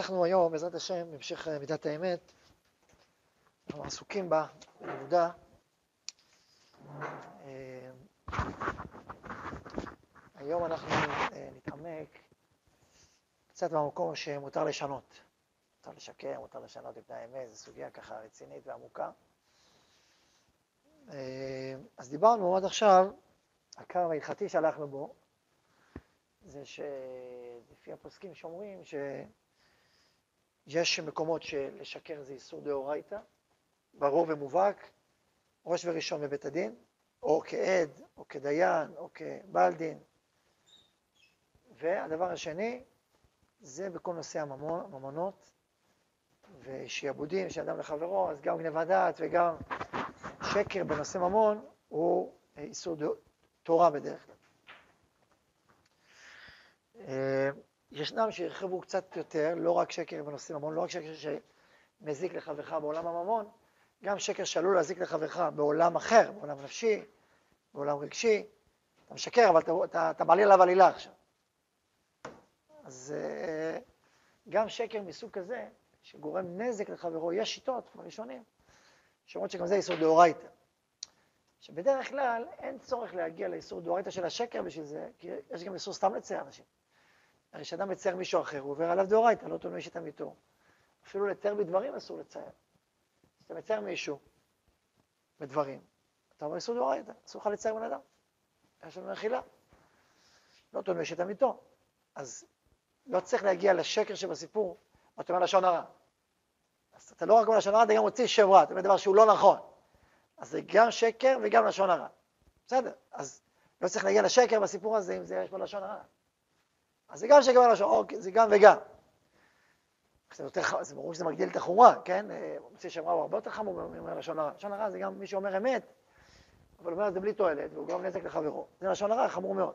אנחנו היום, בעזרת השם, בהמשך מידת האמת, אנחנו עסוקים בה, בעבודה. אה, היום אנחנו אה, נתעמק קצת במקום שמותר לשנות. מותר לשקר, מותר לשנות את האמת, זו סוגיה ככה רצינית ועמוקה. אה, אז דיברנו עד עכשיו, הקו ההלכתי שהלכנו בו, זה שלפי הפוסקים שאומרים שיש מקומות שלשקר זה איסור דאורייתא, ברור ומובהק, ראש וראשון בבית הדין, או כעד, או כדיין, או כבעל דין. והדבר השני, זה בכל נושא הממונות ושעבודים של אדם לחברו, אז גם גנבת דעת וגם שקר בנושא ממון הוא איסור תורה בדרך כלל. ישנם שהרחיבו קצת יותר, לא רק שקר בנושא ממון, לא רק שקר שמזיק לחברך בעולם הממון, גם שקר שעלול להזיק לחברך בעולם אחר, בעולם נפשי, בעולם רגשי. אתה משקר, אבל אתה, אתה, אתה מעליל עליו עלילה עכשיו. אז אה, גם שקר מסוג כזה, שגורם נזק לחברו, יש שיטות בראשונים, שאומרות שגם זה איסור דאורייתא. שבדרך כלל אין צורך להגיע לאיסור דאורייתא של השקר בשביל זה, כי יש גם איסור סתם לצייר אנשים. הרי כשאדם מצייר מישהו אחר, הוא עובר עליו דאורייתא, לא תולמש את עמיתו. אפילו לתר בדברים אסור לצייר. כשאתה מצייר מישהו בדברים, אתה אומר איסור דאורייתא, אסור לך לצייר בן אדם. יש לנו מחילה. לא תולמש את עמיתו. אז לא צריך להגיע לשקר שבסיפור, אתה אומר לשון הרע. אז אתה לא רק אומר לשון הרע, אתה גם מוציא שם רע, אתה אומר דבר שהוא לא נכון. אז זה גם שקר וגם לשון הרע. בסדר, אז לא צריך להגיע לשקר בסיפור הזה אם זה יש בו לשון הרע. אז זה גם שקר ולשון, או זה גם וגם. זה, יותר, זה ברור שזה מגדיל את החומרה, כן? מוציא שם רע הוא הרבה יותר חמור מאומר לשון הרע. לשון הרע זה גם מי שאומר אמת, אבל אומר את זה בלי תועלת, והוא גורם נזק לחברו. זה לשון הרע חמור מאוד.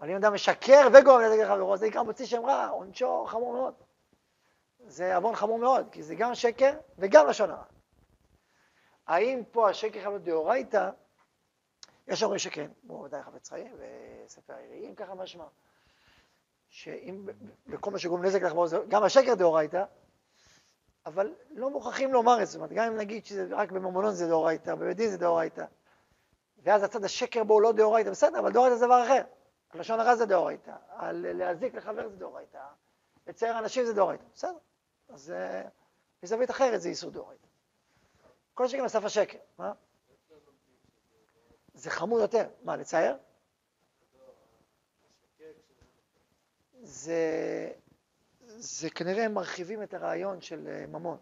אבל אם אדם משקר וגורם נזק לחברו, זה נקרא מוציא שם רע, עונשו חמור מאוד. זה עוון חמור מאוד, כי זה גם שקר וגם לשון הרע. האם פה השקר חייב להיות דאורייתא? יש אומרים שכן, כמו ודאי חפץ חיים וספר העיריים, ככה משמע. שאם בכל מה שגורם נזק לחברו, גם השקר דאורייתא, אבל לא מוכרחים לומר את זה. זאת אומרת, גם אם נגיד שזה רק בממונון זה דאורייתא, בבית זה דאורייתא, ואז הצד השקר בו הוא לא דאורייתא, בסדר, אבל דאורייתא זה דבר אחר. לשון הרע זה דאורייתא, על להזיק לחבר זה דאורייתא, לצייר אנשים זה דאורייתא, בסדר. אז מזווית אחרת זה איסור דאורייתא. כל שכן בסף השקר, מה? זה חמור יותר. מה, לצייר? זה, זה כנראה הם מרחיבים את הרעיון של אה, ממון.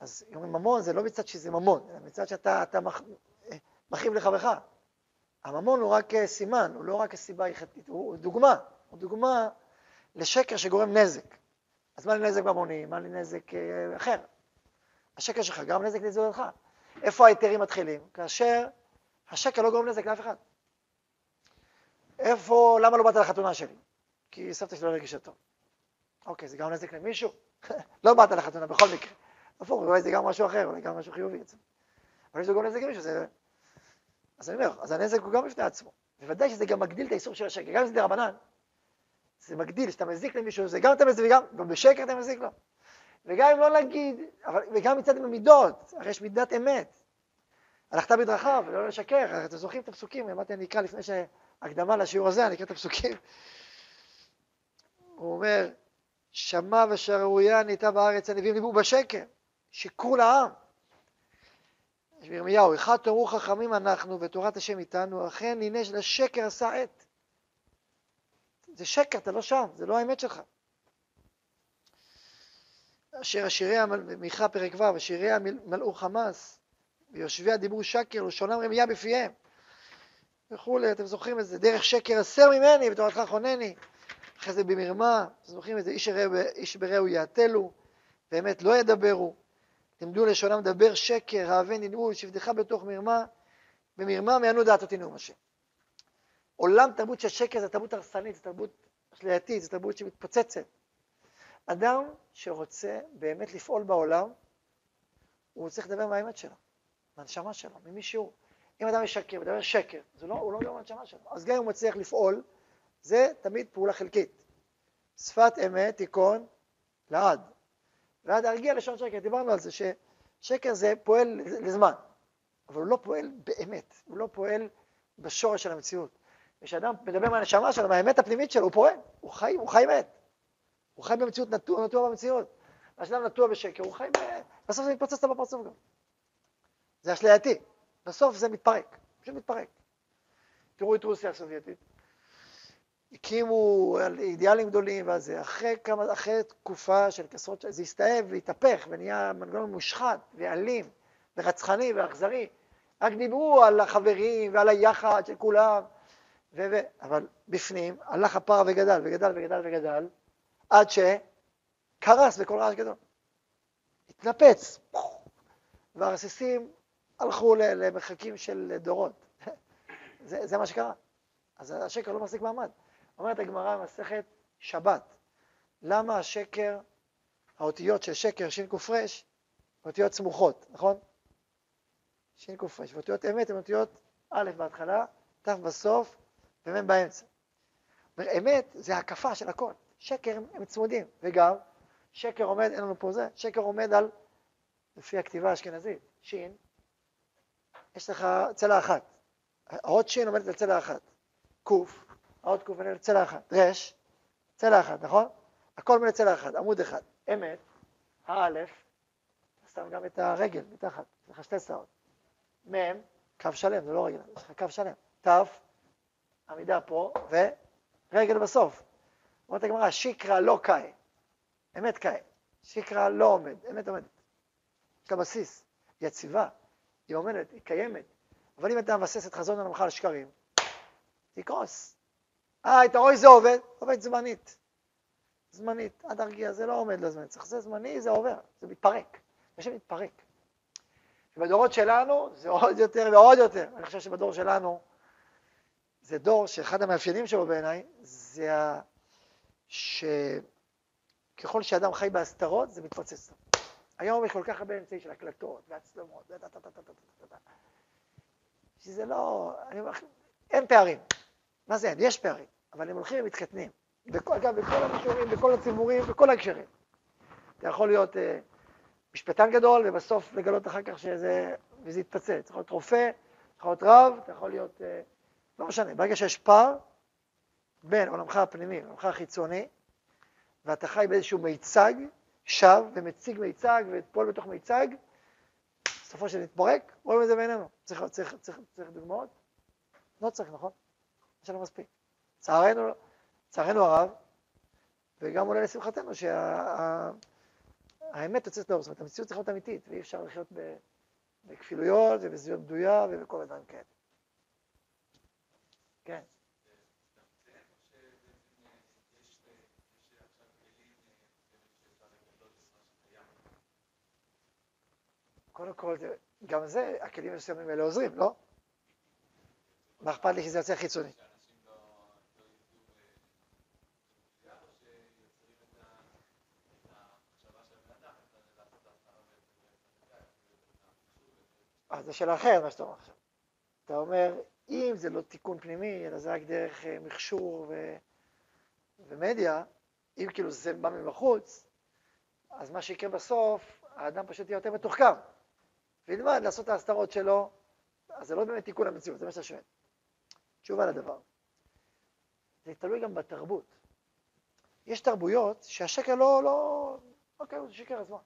אז אומרים ממון זה לא מצד שזה ממון, אלא מצד שאתה אתה מח, אה, מחריב לחברך. הממון הוא רק אה, סימן, הוא לא רק הסיבה היחדית, הוא דוגמה, הוא דוגמה לשקר שגורם נזק. אז מה לי נזק ממוני? מה לי נזק אחר? השקר שלך גרם נזק לזולתך. איפה ההיתרים מתחילים? כאשר השקר לא גורם נזק לאף אחד. איפה, למה לא באת לחתונה שלי? כי סבתא שלי לא הרגישה טוב. אוקיי, זה גרם נזק למישהו? לא באת לחתונה בכל מקרה. הפוך, אולי זה גם משהו אחר, אולי גם משהו חיובי אצלנו. אבל אם זה גורם נזק למישהו, זה... אז אני אומר, אז הנזק הוא גם בפני עצמו. בוודאי שזה גם מגדיל את האיסור של השקר. גם אם זה דרבנן, זה מגדיל, כשאתה מזיק למישהו, זה גם אתה מזיק וגם, בשקר אתה מזיק לו. וגם אם לא נגיד, אבל, וגם מצד המידות, הרי יש מידת אמת. הלכת בדרכיו, ולא לשקר, אתם זוכרים את הפסוקים, אמרתי, אני אקרא לפני שהקדמה לשיעור הזה, אני אקרא את הפסוקים. הוא אומר, שמע ושערורייה נהייתה בארץ, הנביאים דיברו בשקר, שיקרו לעם. ירמיהו, אחד תאמרו חכמים אנחנו ותורת השם איתנו, אכן הנה לשקר עשה עת. זה שקר, אתה לא שם, זה לא האמת שלך. אשר השיריה, מיכה פרק ו', השיריה מלאו חמאס, ויושביה דיברו שקר, לשונם רמייה בפיהם, וכולי, אתם זוכרים את זה, דרך שקר הסר ממני, ותורתך חונני, אחרי זה במרמה, אתם זוכרים את זה, איש, ברעהו יעתלו, באמת לא ידברו, לימדו לשונם דבר שקר, אהבה נדעו, שבדך בתוך מרמה, במרמה מענו דעת אותי נאום השם. עולם תרבות של שקר זה תרבות הרסנית, זה תרבות אשלייתית, זה תרבות שמתפוצצת. אדם שרוצה באמת לפעול בעולם, הוא צריך לדבר מהאמת שלו, מהנשמה שלו, ממי שהוא. אם אדם משקר, מדבר שקר, זה לא, הוא לא מדבר מהנשמה שלו. אז גם אם הוא מצליח לפעול, זה תמיד פעולה חלקית. שפת אמת תיכון לעד. ועד להרגיע לשון שקר, דיברנו על זה, ששקר זה פועל לזמן, אבל הוא לא פועל באמת, הוא לא פועל בשורש של המציאות. כשאדם מדבר מהנשמה שלו, מהאמת הפנימית שלו, הוא פועל, הוא חי, הוא חי מת. הוא חי במציאות, נטוע, נטוע במציאות. כשאדם נטוע בשקר, הוא חי, בסוף זה מתפוצץ לו בפרצוף גם. זה אשלייתי. בסוף זה מתפרק, פשוט מתפרק. תראו את רוסיה הסובייטית. הקימו אידיאלים גדולים וזה, אחרי, כמה, אחרי תקופה של עשרות זה הסתאב והתהפך ונהיה מנגנון מושחת ואלים ורצחני ואכזרי. רק דיברו על החברים ועל היחד של כולם, ו- ו- אבל בפנים הלך הפער וגדל וגדל וגדל וגדל, עד שקרס בכל רעש גדול. התנפץ, והרסיסים הלכו למרחקים של דורות. זה, זה מה שקרה. אז השקר לא מחזיק מעמד. אומרת הגמרא במסכת שבת, למה השקר, האותיות של שקר, שקר, אותיות סמוכות, נכון? שקר, ואותיות אמת הן אותיות א' בהתחלה, ת' בסוף ומ' באמצע. אמת זה הקפה של הכל, שקר הם צמודים, וגם שקר עומד, אין לנו פה זה, שקר עומד על, לפי הכתיבה האשכנזית, שין, יש לך צלע אחת, האות שין עומדת על צלע אחת, קוף, האות קוף עומדת על צלע אחת, רש, צלע אחת, נכון? הכל עומד צלע אחת, עמוד אחד, אמת, האלף, שם גם את הרגל מתחת, יש לך שתי צלעות, מ', קו שלם, זה לא רגל, יש לך קו שלם, ת', עמידה פה, ורגל בסוף. אומרת הגמרא, שיקרא לא קאי, אמת קאי, שיקרא לא עומד, אמת עומדת. יש לה בסיס, יציבה, היא עומדת, היא קיימת. אבל אם אתה מבסס את חזון עולמך על שקרים, תקרוס. אה, אתה רואה זה עובד? עובד זמנית. זמנית, עד הרגיע, זה לא עומד לזמן, צריך זה זמני, זה עובר, זה מתפרק. זה שמתפרק. ובדורות שלנו זה עוד יותר ועוד יותר. אני חושב שבדור שלנו זה דור שאחד המאפיינים שלו בעיניי זה ה... שככל שאדם חי בהסתרות זה מתפוצץ לו. היום יש כל כך הרבה אמצעים של הקלטות והצלמות, שזה לא, אני אומר, אין פערים. מה זה אין? יש פערים, אבל הם הולכים ומתקטנים. אגב, בכל המישורים, בכל הציבורים, בכל ההקשרים. אתה יכול להיות אה, משפטן גדול, ובסוף לגלות אחר כך שזה, וזה. אתה יכול להיות רופא, יכול להיות רב, אתה יכול להיות... אה, לא משנה, ברגע שיש פער בין עולמך הפנימי לעולמך החיצוני, ואתה חי באיזשהו מיצג, שב ומציג מיצג ופועל בתוך מיצג, בסופו של נתפורק, רואים את זה בעינינו. צריך, צריך, צריך, צריך דוגמאות? לא צריך, נכון? לנו מספיק. צערנו, צערנו הרב, וגם אולי לשמחתנו, שהאמת יוצאת לאור, זאת אומרת, המציאות צריכה להיות אמיתית, ואי אפשר לחיות בכפילויות ובזהות בדויה ובכל הדברים כאלה. כן. קודם כל, גם זה, הכלים המסוימים האלה עוזרים, לא? מה אכפת לי שזה יוצא חיצוני? אז זו שאלה אחרת מה שאתה אומר עכשיו. אתה אומר, אם זה לא תיקון פנימי, אלא זה רק דרך אה, מכשור ו... ומדיה, אם כאילו זה בא מבחוץ, אז מה שיקרה בסוף, האדם פשוט יהיה יותר מתוחכם. וילמד לעשות את ההסתרות שלו, אז זה לא באמת תיקון המציאות, זה מה שאתה שואל. תשובה לדבר. זה תלוי גם בתרבות. יש תרבויות שהשקר לא, לא, אוקיי, זה שקר אז מה?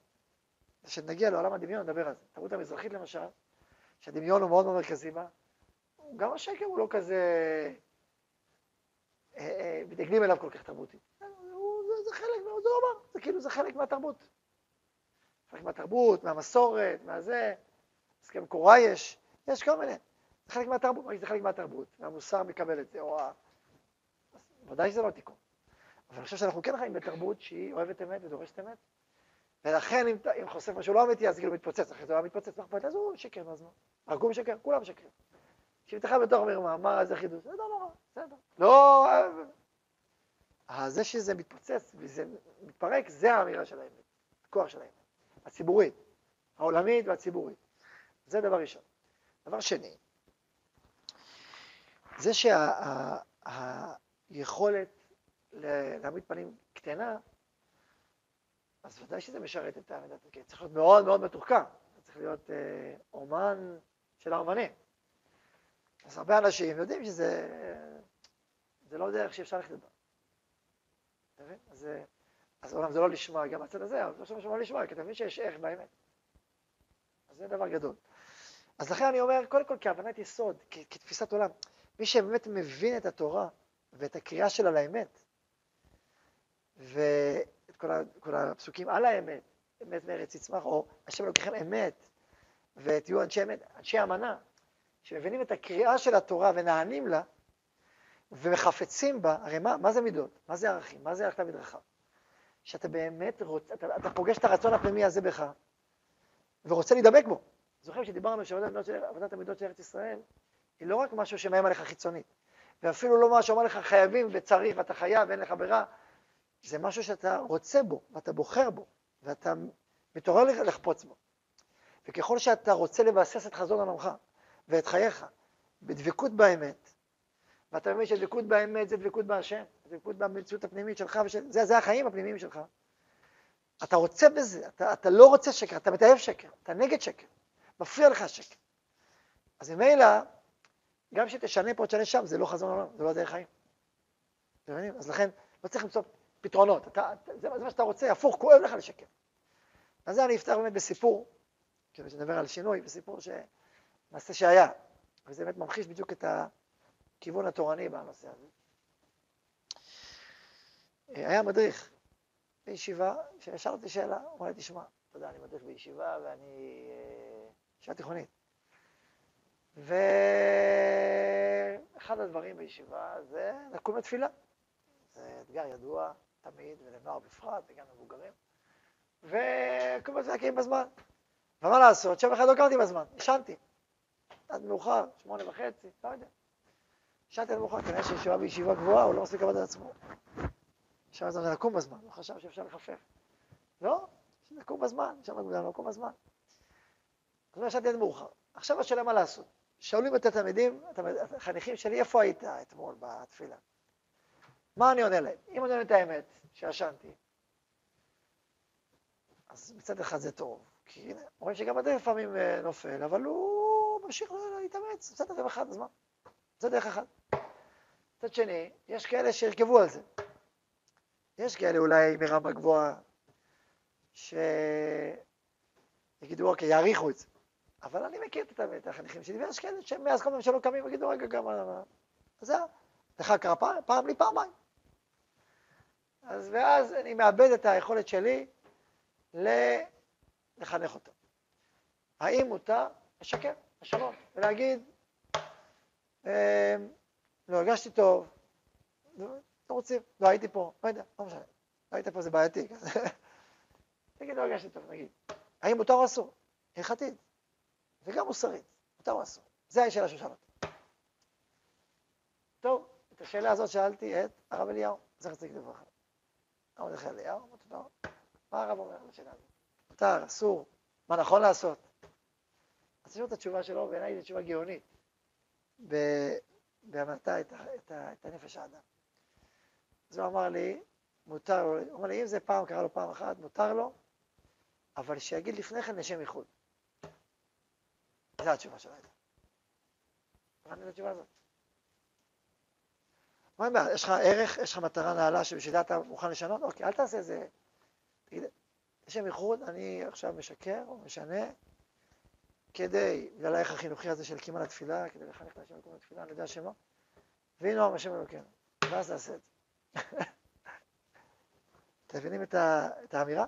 כשנגיע לעולם הדמיון נדבר על זה. התרבות המזרחית למשל, שהדמיון הוא מאוד מאוד מרכזי בה, גם השקר הוא לא כזה, אה, אה, מתנגדים אליו כל כך תרבותי. זה, זה חלק, זה אומר, זה כאילו, זה חלק מהתרבות. חלק מהתרבות, מהמסורת, מהזה, הסכם קורה יש, יש כל מיני. זה חלק מהתרבות, זה חלק מהתרבות, והמוסר מקבל את זה, או ה... ודאי שזה לא תיקון. אבל אני חושב שאנחנו כן חיים בתרבות שהיא אוהבת אמת ודורשת אמת, ולכן אם, אם חושף משהו לא אמיתי, אז כאילו מתפוצץ, אחרי זה הוא מתפוצץ, מה? אז הוא שקר, אז מה? הרגו משקר, כולם משקרים. שיפתחה בתוך מרמה, מה זה חידוש? זה לא נורא, בסדר. לא... אה, זה שזה מתפוצץ וזה מתפרק, זה האמירה של האמת, הכוח של האמת, הציבורית, העולמית והציבורית. זה דבר ראשון. דבר שני, זה שהיכולת להעמיד פנים קטנה, אז ודאי שזה משרת את העמידת הקטנה. צריך להיות מאוד מאוד מתוחכם, צריך להיות אה, אומן של האומנים. אז הרבה אנשים יודעים שזה זה לא דרך שאפשר ללכת בה. אז, אז אומנם זה לא לשמוע גם בצד הזה, אבל שומע לא לשמוע, כי אתה מבין שיש ערך באמת. אז זה דבר גדול. אז לכן אני אומר, קודם כל כהבנת יסוד, כתפיסת עולם, מי שבאמת מבין את התורה ואת הקריאה שלה לאמת, ואת כל, ה, כל הפסוקים על האמת, אמת מארץ יצמח, או השם אלוקיכם אמת, ותהיו אנשי אמת, אנשי אמנה, שמבינים את הקריאה של התורה ונענים לה, ומחפצים בה, הרי מה, מה זה מידות? מה זה ערכים? מה זה הלכת מדרכה? שאתה באמת רוצה, אתה, אתה פוגש את הרצון הפנימי הזה בך, ורוצה להידבק בו. זוכרים שדיברנו שעבודת המידות של ארץ ישראל, היא לא רק משהו שמאיים עליך חיצונית, ואפילו לא מה שאומר לך חייבים וצריך ואתה חייב ואין לך ברירה, זה משהו שאתה רוצה בו, ואתה בוחר בו, ואתה מתעורר לחפוץ בו. וככל שאתה רוצה לבסס את חזון עולמך ואת חייך בדבקות באמת, ואתה מבין שדבקות באמת זה דבקות בהשם, דבקות במציאות הפנימית שלך, ושל, זה, זה החיים הפנימיים שלך. אתה רוצה בזה, אתה, אתה לא רוצה שקר, אתה מתעב שקר, אתה נגד שקר, מפריע לך שקר. אז ממילא, גם שתשנה פה, תשנה שם, זה לא חזון עולם, זה לא דרך חיים. אתם מבינים? אז לכן, לא צריך למצוא פתרונות. אתה, זה, זה מה שאתה רוצה, הפוך, כואב לך לשקר. אז זה אני אפתח באמת בסיפור, כאילו שנדבר על שינוי, בסיפור ש... מעשה שהיה, וזה באמת ממחיש בדיוק את הכיוון התורני בנושא הזה. היה מדריך בישיבה, ששאלתי שאלה, הוא אמר לי, תשמע, אתה יודע, אני מדריך בישיבה ואני... ישיבה תיכונית. ואחד הדברים בישיבה זה לקום לתפילה. זה אתגר ידוע תמיד, ולנוער בפרט, וגם למבוגרים. וקום לתפילה בזמן. ומה לעשות, שם אחד לא קמתי בזמן, ישנתי. עד מאוחר, שמונה וחצי, לא יודע. ישנתי עד מאוחר, כנראה שישיבה בישיבה גבוהה, הוא לא מספיק לעבוד על עצמו. שם זה לקום בזמן, הוא חשב שאפשר לחפף. לא, לקום בזמן, שם גם לקום בזמן. אז לא ישנתי עד מאוחר. עכשיו השאלה מה לעשות. שואלים את התלמידים, החניכים שלי, איפה היית אתמול בתפילה? מה אני עונה להם? אם אני עונה את האמת, שישנתי, אז מצד אחד זה טוב, כי הנה, רואים שגם הדרך לפעמים אה, נופל, אבל הוא ממשיך להתאמץ, בסדר, זה אחד, אז מה? זה דרך אחת. מצד שני, יש כאלה שירכבו על זה. יש כאלה אולי מרמה גבוהה, שיגידו, אוקיי, יעריכו את זה. אבל אני מכיר את החניכים שלי, ויש כאלה שמאז כל פעם שלא קמים יגידו, רגע, גם... אז זהו, לך קרה פעם, פעם לי פעמיים. אז ואז אני מאבד את היכולת שלי לחנך אותו. האם מותר לשקר, לשנות, ולהגיד, אמ, לא הרגשתי טוב, לא רוצים, לא הייתי פה, לא יודע, לא משנה, לא היית פה זה בעייתי, נגיד לא הרגשתי טוב, נגיד. האם מותר או אסור? הלכתית, וגם מוסרית, מותר או אסור. זה השאלה שאל אותי. טוב, את השאלה הזאת שאלתי את הרב אליהו, זכר צדיק לברכה. הרב אליהו, מה הרב אומר על השאלה הזאת? מותר, אסור, מה נכון לעשות? אז תשמעו את התשובה שלו, בעיניי זו תשובה גאונית, בהמתה את, את, את הנפש האדם. אז הוא אמר לי, מותר לו, הוא אמר לי, אם זה פעם קרה לו פעם אחת, מותר לו, אבל שיגיד לפני כן לשם איחוד. זו התשובה שלו הייתה. הבנתי את התשובה הזאת. מה אומר, יש לך ערך, יש לך מטרה נעלה שבשבילה אתה מוכן לשנות? אוקיי, אל תעשה איזה... תגיד, לשם איחוד, אני עכשיו משקר או משנה, כדי, בגלל הערך החינוכי הזה של קימה לתפילה, כדי לחנך את השם לקום לתפילה, אני יודע שמה, והנה הוא השם אלוקינו, ואז תעשה את זה. אתם מבינים את, את האמירה?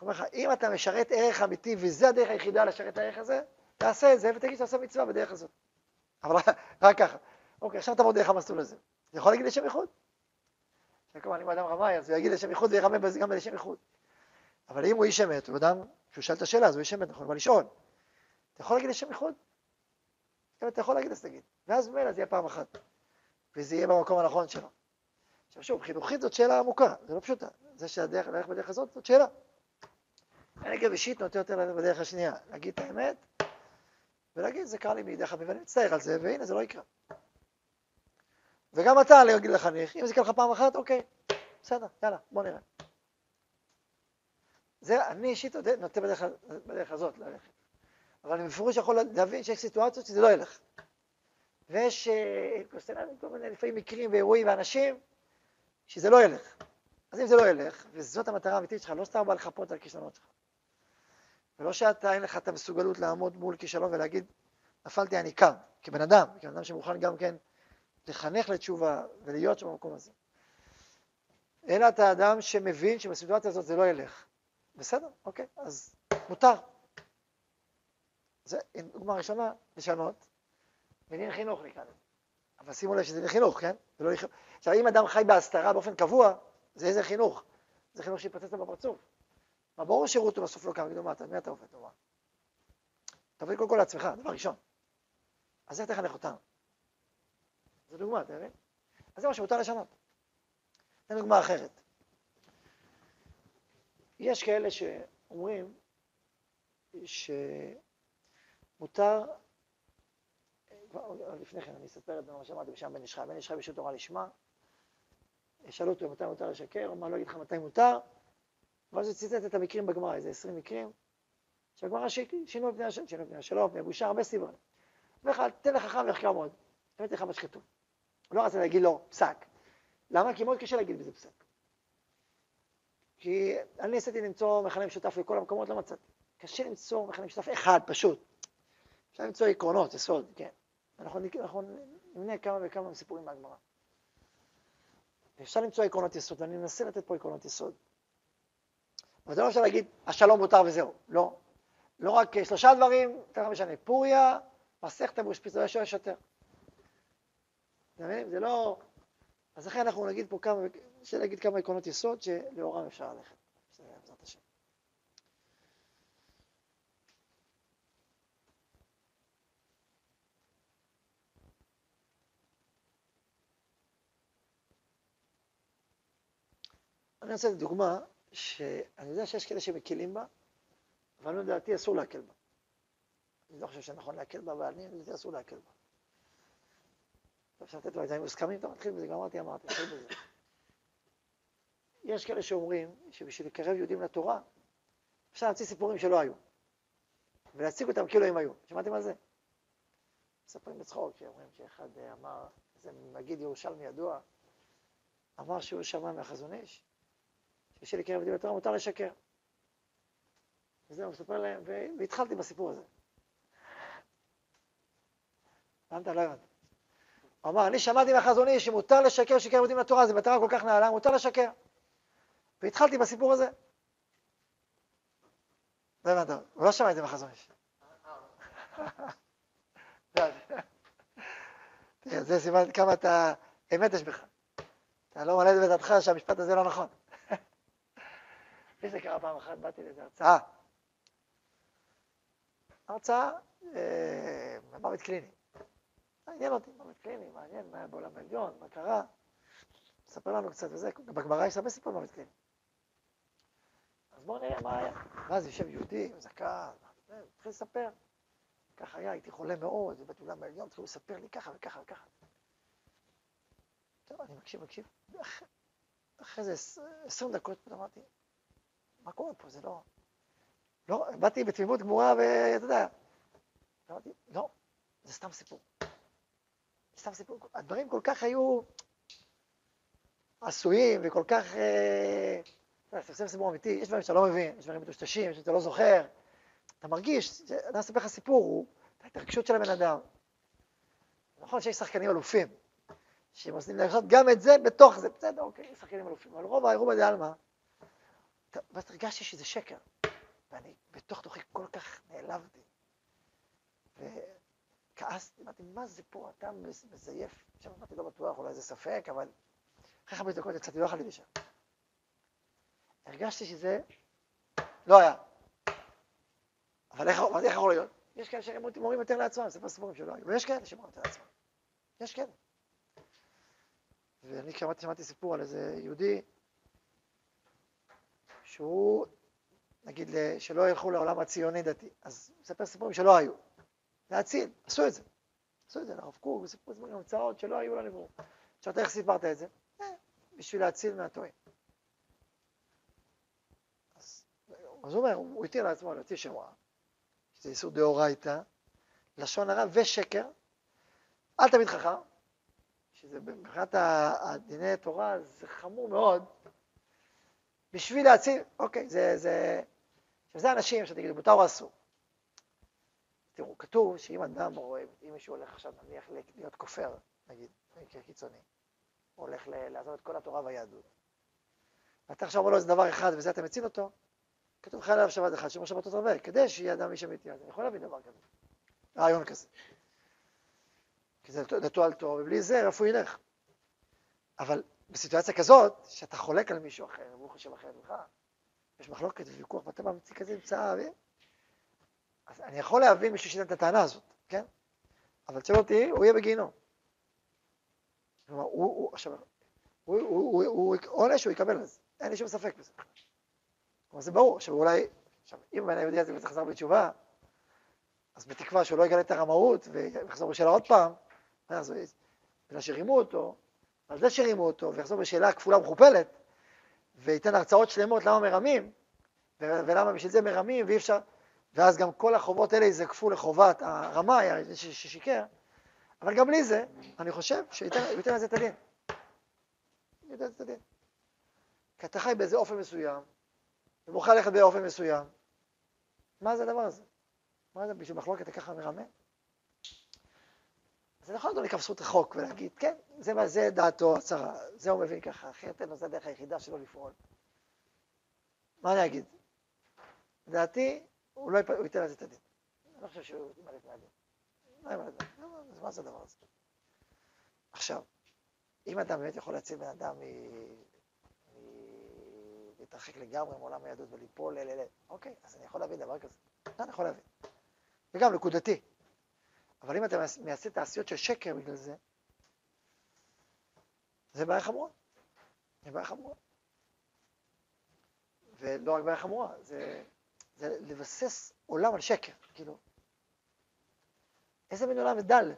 אומר לך, אם אתה משרת ערך אמיתי, וזה הדרך היחידה לשרת את הערך הזה, תעשה את זה ותגיד שאתה עושה מצווה בדרך הזאת. אבל רק ככה. אוקיי, עכשיו תעבור דרך המסלול הזה. אתה יכול להגיד לשם איחוד? כלומר, אם אדם רמאי, אז הוא יגיד לשם איחוד וירמם בזה גם לשם איחוד. אבל אם הוא איש אמת, הוא אדם, כשהוא שאל את השאלה, אז הוא איש אמת, נכון? מה לשאול? אתה יכול להגיד לשם איחוד? אם אתה יכול להגיד, אז תגיד. ואז ממילא זה יהיה פעם אחת. וזה יהיה במקום הנכון שלו. עכשיו שוב, חינוכית זאת שאלה עמוקה, זה לא פשוטה. זה שהדרך, ללכת בדרך הזאת, זאת שאלה. אני אגיד אישית נוטה יותר ללכת בדרך השנייה, להגיד את האמת, ולהגיד, זה קרה לי מידי חביב, ואני מצטער על זה, והנה, זה לא יקרה. וגם אתה להגיד לחניך, אם זה יקרה לך פעם אחת, אוקיי, בסדר, יאללה, בוא נראה. זה, אני אישית נוטה בדרך, בדרך הזאת ללכת. אבל אני בפירוש יכול להבין שיש סיטואציות שזה לא ילך. ויש אה, כל מיני לפעמים מקרים ואירועים ואנשים שזה לא ילך. אז אם זה לא ילך, וזאת המטרה האמיתית שלך, לא סתם בא לחפות על כישלונות שלך. ולא שאתה, אין לך את המסוגלות לעמוד מול כישלון ולהגיד, נפלתי, אני קם, כבן אדם, כבן אדם שמוכן גם כן לחנך לתשובה ולהיות שם במקום הזה. אלא אתה אדם שמבין שבסיטואציה הזאת זה לא ילך. בסדר, אוקיי, אז מותר. זה דוגמה ראשונה, לשנות, ודין חינוך נקרא לזה. אבל שימו לב שזה דין חינוך, כן? לא עכשיו, אם אדם חי בהסתרה באופן קבוע, זה איזה חינוך? זה חינוך שיפצץ לו בפרצוף. מה ברור שירות בסוף לא קם, יגידו מה, מי אתה עובד? טובה? אתה עובד קודם כל לעצמך, דבר ראשון. אז איך תחנך אותם? זו דוגמה, אתה מבין? אז זה מה שמותר לשנות. זו דוגמה אחרת. יש כאלה שאומרים שמותר, לפני כן אני אספר את מה שאמרתי בשם בן איש חי, בן איש חי בשביל תורה לשמה, שאלו אותו מתי מותר לשקר, הוא אמר לא אגיד לך מתי מותר, ואז הוא ציטט את המקרים בגמרא, איזה עשרים מקרים, שהגמרא שינו את פני השם, שינו את פני השלום, פני בושה, הרבה סיבות. לך, תן לחכם ויחקר מאוד, תן לך בשחיתות. הוא לא רצה להגיד לו פסק. למה? כי מאוד קשה להגיד בזה פסק. כי אני ניסיתי למצוא מכנה משותף לכל המקומות, לא מצאתי. קשה למצוא מכנה משותף אחד, פשוט. אפשר למצוא עקרונות, יסוד, כן. אנחנו, אנחנו נמנה כמה וכמה סיפורים מהגמרא. אפשר למצוא עקרונות יסוד, ואני מנסה לתת פה עקרונות יסוד. אבל זה לא אפשר להגיד, השלום מותר וזהו. לא. לא רק שלושה דברים, יותר משנה. פוריה, מסכת בושפיץ, לא יש יותר. אתה מבין? זה לא... אז לכן אנחנו נגיד פה כמה, אפשר להגיד כמה עקרונות יסוד שלאורם אפשר ללכת. בעזרת השם. אני רוצה לתת דוגמה שאני יודע שיש כאלה שמקלים בה, אבל לדעתי אסור להקל בה. אני לא חושב שנכון להקל בה, אבל אני לדעתי אסור להקל בה. אפשר לתת לו את זה, מוסכמים, אתה מתחיל בזה, גם אמרתי, מתחיל בזה. יש כאלה שאומרים שבשביל לקרב יהודים לתורה, אפשר להמציא סיפורים שלא היו, ולהציג אותם כאילו הם היו. שמעתם על זה? מספרים בצחוק, שאומרים שאחד אמר, זה מגיד ירושלמי ידוע, אמר שהוא שמע מהחזון איש, שבשביל לקרב יהודים לתורה מותר לשקר. וזהו, מספר להם, והתחלתי בסיפור הזה. הבנת? לא הבנתי. הוא אמר, אני שמעתי מהחזון איש שמותר לשקר שקר יהודים לתורה, זו מטרה כל כך נעלה, מותר לשקר. והתחלתי בסיפור הזה. לא הבנת, הוא לא שמע את זה מהחזון איש. זה סימן כמה אתה, אמת יש בך. אתה לא מלא בדעתך שהמשפט הזה לא נכון. לי זה קרה פעם אחת, באתי לאיזו הרצאה. הרצאה, אה, מוות קליני. מעניין אותי, מוות קליני, מעניין מה היה בעולם העליון, מה קרה. ספר לנו קצת וזה, בגמרא יש הרבה סיפורים מוות קליני. אז בואו נראה מה היה. ואז יושב יהודי, זקן, התחיל לספר. ככה היה, הייתי חולה מאוד, ובאתי לעולם העליון, התחילו לספר לי ככה וככה וככה. טוב, אני מקשיב, מקשיב. אחרי זה עשרים דקות, אמרתי, מה קורה פה? זה לא... לא, באתי בתמימות גמורה, ואתה יודע. אמרתי, לא, זה סתם סיפור. סתם סיפור, הדברים כל כך היו עשויים וכל כך... אה, אתה עושה סיפור אמיתי, יש דברים שאתה לא מבין, יש דברים מטושטשים, יש שאתה לא זוכר. אתה מרגיש, אני אספר לך סיפור, הוא ההתרגשות של הבן אדם. נכון שיש שחקנים אלופים, שהם עושים לעשות גם את זה בתוך זה, בסדר, אוקיי, שחקנים אלופים, אבל רוב האירוע עלמא. ואז הרגשתי שזה שקר, ואני בתוך תוכי כל כך נעלבתי. כעסתי, אמרתי, מה זה פה, אתה מזייף. עכשיו אמרתי, לא בטוח, אולי זה ספק, אבל אחרי חמש דקות יצאתי, לא יכולתי לשם. הרגשתי שזה לא היה. אבל איך, איך יכול להיות? יש כאלה שהם מורים יותר לעצמם, לא סיפורים שלא היו, ויש כאלה שמורים יותר לעצמם. יש כאלה. ואני כשאמרתי, שמעתי סיפור על איזה יהודי, שהוא, נגיד, שלא ילכו לעולם הציוני דתי, אז מספר סיפורים שלא היו. להציל, עשו את זה. עשו את זה לרב קוק, וסיפרו דברים המצאות שלא היו לנבואו. שאלת איך סיפרת את זה? אה, בשביל להציל מהטועים. אז, אז הוא אומר, הוא התיר לעצמו להוציא שם רע, שזה איסור דאורייתא, לשון הרע ושקר, אל תמיד חכם, שזה מבחינת דיני תורה זה חמור מאוד, בשביל להציל, אוקיי, זה, זה, זה אנשים שתגידו, מותר או אסור. תראו, כתוב שאם אדם רואה, אם מישהו הולך עכשיו נניח להיות כופר, נגיד, במקרה קיצוני, הוא הולך לעזוב את כל התורה והיהדות, ואתה עכשיו אומר לו איזה דבר אחד וזה אתה מציל אותו, כתוב חייל עליו שבת אחד, שמור שבתות הרבה, כדי שיהיה אדם איש אמיתי, אז אני יכול להבין דבר כזה, רעיון כזה. כי זה דתו על תור, ובלי זה איפה הוא ילך? אבל בסיטואציה כזאת, שאתה חולק על מישהו אחר, והוא חושב אחרת ממך, יש מחלוקת וויכוח, ואתה ממציא כזה אמצע, אז אני יכול להבין מישהו שייתן את הטענה הזאת, כן? אבל תשאל אותי, הוא יהיה בגיהינום. כלומר, הוא, הוא, עכשיו, הוא, הוא, הוא, עונש הוא יקבל על זה, אין לי שום ספק בזה. כלומר, זה ברור, עכשיו אולי, עכשיו, אם בן היהודי הזה חזר בתשובה, אז בתקווה שהוא לא יגלה את הרמאות ויחזור בשאלה עוד פעם, אז בגלל שרימו אותו, על זה שרימו אותו, ויחזור בשאלה כפולה ומכופלת, וייתן הרצאות שלמות למה מרמים, ולמה בשביל זה מרמים, ואי אפשר, ואז גם כל החובות האלה יזקפו לחובת הרמאי, ששיקר, אבל גם בלי זה, אני חושב שייתן לזה את הדין. ייתן את הדין. כי אתה חי באיזה אופן מסוים, ומוכר ללכת באופן מסוים. מה זה הדבר הזה? מה זה, בשביל מחלוקת ככה מרמה? אז אני יכול לדון לכף זכות רחוק ולהגיד, כן, זה, מה זה דעתו הצרה, זה הוא מבין ככה, אחרת אין לו, זה הדרך היחידה שלו לפעול. מה אני אגיד? לדעתי, הוא לא ייתן לזה את הדין. אני לא חושב שהוא יימלט מהדין. לא יימלט מהדין. מה זה הדבר הזה? עכשיו, אם אדם באמת יכול להציל בן אדם להתרחק לגמרי מעולם היהדות וליפול, אוקיי, אז אני יכול להבין דבר כזה. אני יכול להבין. וגם נקודתי. אבל אם אתה מייסד תעשיות של שקר בגלל זה, זה בעיה חמורה. זה בעיה חמורה. ולא רק בעיה חמורה, זה, זה לבסס עולם על שקר, כאילו. איזה מין עולם דל,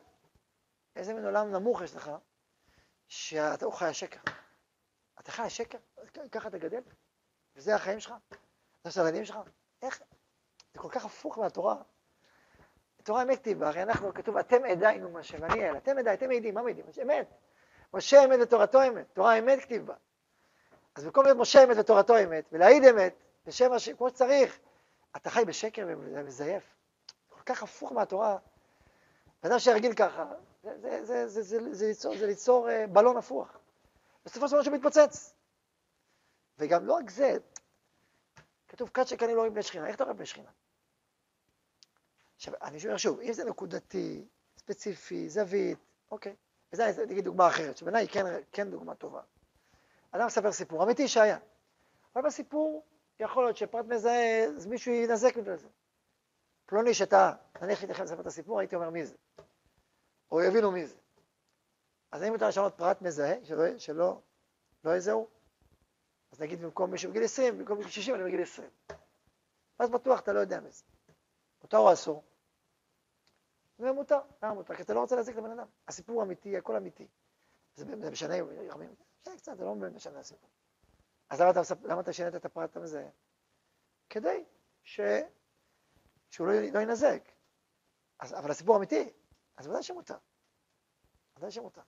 איזה מין עולם נמוך יש לך, שאתה חי השקר. אתה חי השקר, ככה אתה גדל, וזה החיים שלך, זה הסלדים שלך. איך? זה כל כך הפוך מהתורה. התורה אמת כתיבה, הרי אנחנו, כתוב, אתם עדיינו משה ואני אל, אתם עדיי, אתם מעידים, מה מעידים? אמת. משה אמת ותורתו אמת, תורה אמת כתיבה. אז במקום להיות משה אמת ותורתו אמת, ולהעיד אמת, בשם השם, כמו שצריך, אתה חי בשקר ומזייף. כל כך הפוך מהתורה. אדם שרגיל ככה, זה, זה, זה, זה, זה, זה ליצור, זה ליצור uh, בלון הפוך. בסופו של דבר שמתפוצץ. וגם לא רק זה, כתוב כת שקנים לא רואים בני שכינה, איך אתה רואה בני שכינה? עכשיו, אני אומר שוב, אם זה נקודתי, ספציפי, זווית, אוקיי. וזה נגיד דוגמה אחרת, שבעיניי היא כן, כן דוגמה טובה. אדם מספר סיפור אמיתי שהיה, אבל בסיפור יכול להיות שפרט מזהה, אז מישהו ינזק בגלל זה. פלוני שטעה, נניח הייתי לספר את הסיפור, הייתי אומר מי זה. או יבינו מי זה. אז האם מותר לשנות פרט מזהה, שלא, שלא לא יזהו? אז נגיד במקום מישהו בגיל 20, במקום בגיל 60 אני בגיל 20. אז בטוח אתה לא יודע מי זה. מותר או אסור? זה מותר. למה מותר? כי אתה לא רוצה להזיק לבן אדם. הסיפור אמיתי, הכל אמיתי. זה, משנה, יחמים, משנה קצת, זה לא משנה הסיפור. אז למה אתה, למה אתה שינית את הפרט המזהה? כדי ש... שהוא לא, לא ינזק. אז, אבל הסיפור אמיתי, אז ודאי שמותר. ודאי שמותר.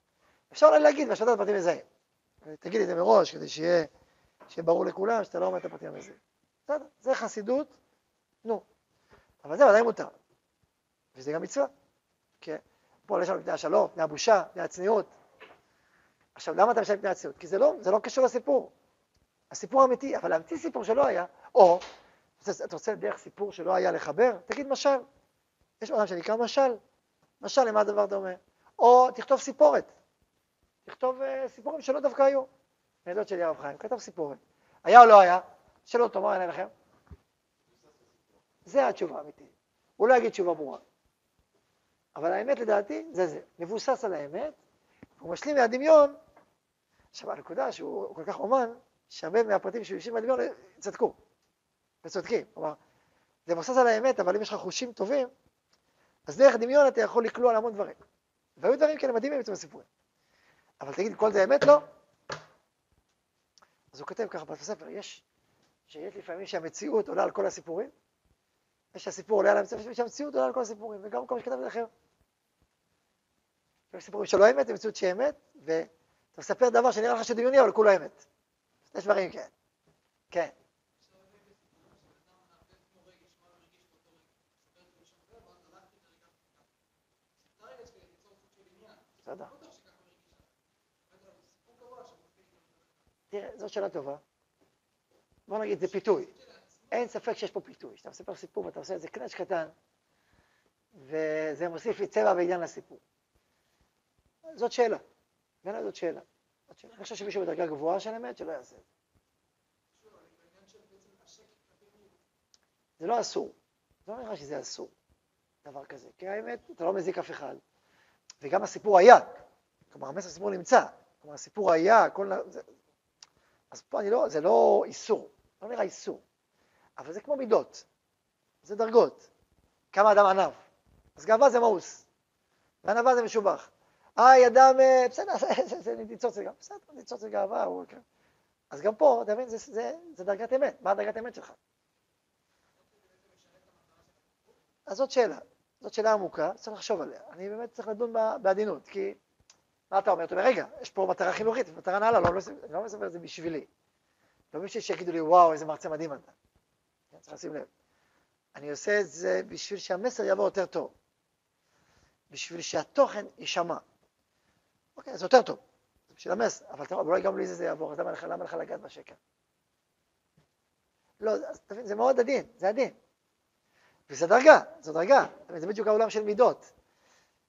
אפשר אולי להגיד בהשתת פרטים מזהים. תגיד את זה מראש, כדי שיהיה, שיהיה ברור לכולם שאתה לא אומר את הפרטים המזהים. בסדר, זה חסידות, נו. אבל זה ודאי מותר. וזה גם מצווה. כן. פה יש לנו פני השלום, פני הבושה, פני הצניעות. עכשיו, למה אתה משלם פני הצניעות? כי זה לא, זה לא קשור לסיפור. הסיפור אמיתי, אבל להמציא סיפור שלא היה, או, אתה רוצה דרך סיפור שלא היה לחבר? תגיד משל. יש עולם שנקרא משל. משל למה הדבר דומה? או תכתוב סיפורת. תכתוב uh, סיפורים שלא דווקא היו. מהדוד שלי הרב חיים, כתב סיפורת. היה או לא היה? אותו, מה עונה לכם? זה התשובה האמיתית. הוא לא יגיד תשובה ברורה. אבל האמת לדעתי זה זה, מבוסס על האמת, הוא משלים מהדמיון. עכשיו הנקודה שהוא כל כך אומן, שהרבה מהפרטים שהוא יושבים בדמיון צדקו, וצודקים. כלומר, זה מבוסס על האמת, אבל אם יש לך חושים טובים, אז דרך דמיון אתה יכול לקלוע על המון דברים. והיו דברים כאלה מדהימים אצל הסיפורים. אבל תגיד, כל זה אמת? לא. אז הוא כותב ככה בספר, יש, שיש לפעמים שהמציאות עולה על כל הסיפורים, יש שהסיפור עולה על המציאות, יש שהמציאות עולה על כל הסיפורים, וגם כל מה שכתב אחר. יש סיפורים שלא אמת, מציאות שהיא אמת, ואתה מספר דבר שנראה לך שדמיוני, אבל כולו אמת. יש דברים כן. כן. תראה, זאת שאלה טובה. בוא נגיד, זה פיתוי. אין ספק שיש פה פיתוי. כשאתה מספר סיפור ואתה עושה איזה קנץ' קטן, וזה מוסיף לי צבע בעניין לסיפור. זאת שאלה. בעיניי זאת שאלה. אני חושב שמישהו בדרגה גבוהה של אמת, שלא יעשה את זה. זה לא אסור. זה לא נראה שזה אסור, דבר כזה. כי האמת, אתה לא מזיק אף אחד. וגם הסיפור היה. כלומר, המסר הסיפור נמצא. כלומר, הסיפור היה, כל... אז פה אני לא, זה לא איסור. לא נראה איסור. אבל זה כמו מידות. זה דרגות. כמה אדם ענב. אז גאווה זה מאוס. וענווה זה משובח. היי, אדם, אה, בסדר, זה ניצוץ זה גם, בסדר, ניצוץ זה גאווה. כן. אז גם פה, אתה מבין, זה דרגת אמת. מה דרגת אמת שלך? אז זאת שאלה, זאת שאלה עמוקה, צריך לחשוב עליה. אני באמת צריך לדון בעדינות, כי מה אתה אומר? אתה אומר, רגע, יש פה מטרה חינוכית, מטרה נעלה, לא, לא, לא מספר את זה בשבילי. לא בשביל שיגידו לי, וואו, איזה מרצה מדהים אתה. כן, צריך לשים לב. אני עושה את זה בשביל שהמסר יעבור יותר טוב. בשביל שהתוכן יישמע. אוקיי, זה יותר טוב. זה בשביל המסר, אבל אולי גם בלי זה זה יעבור, אז למה לך לגעת בשקר? לא, אז תבין, זה מאוד עדין, זה עדין. וזה דרגה, זו דרגה, זה בדיוק העולם של מידות.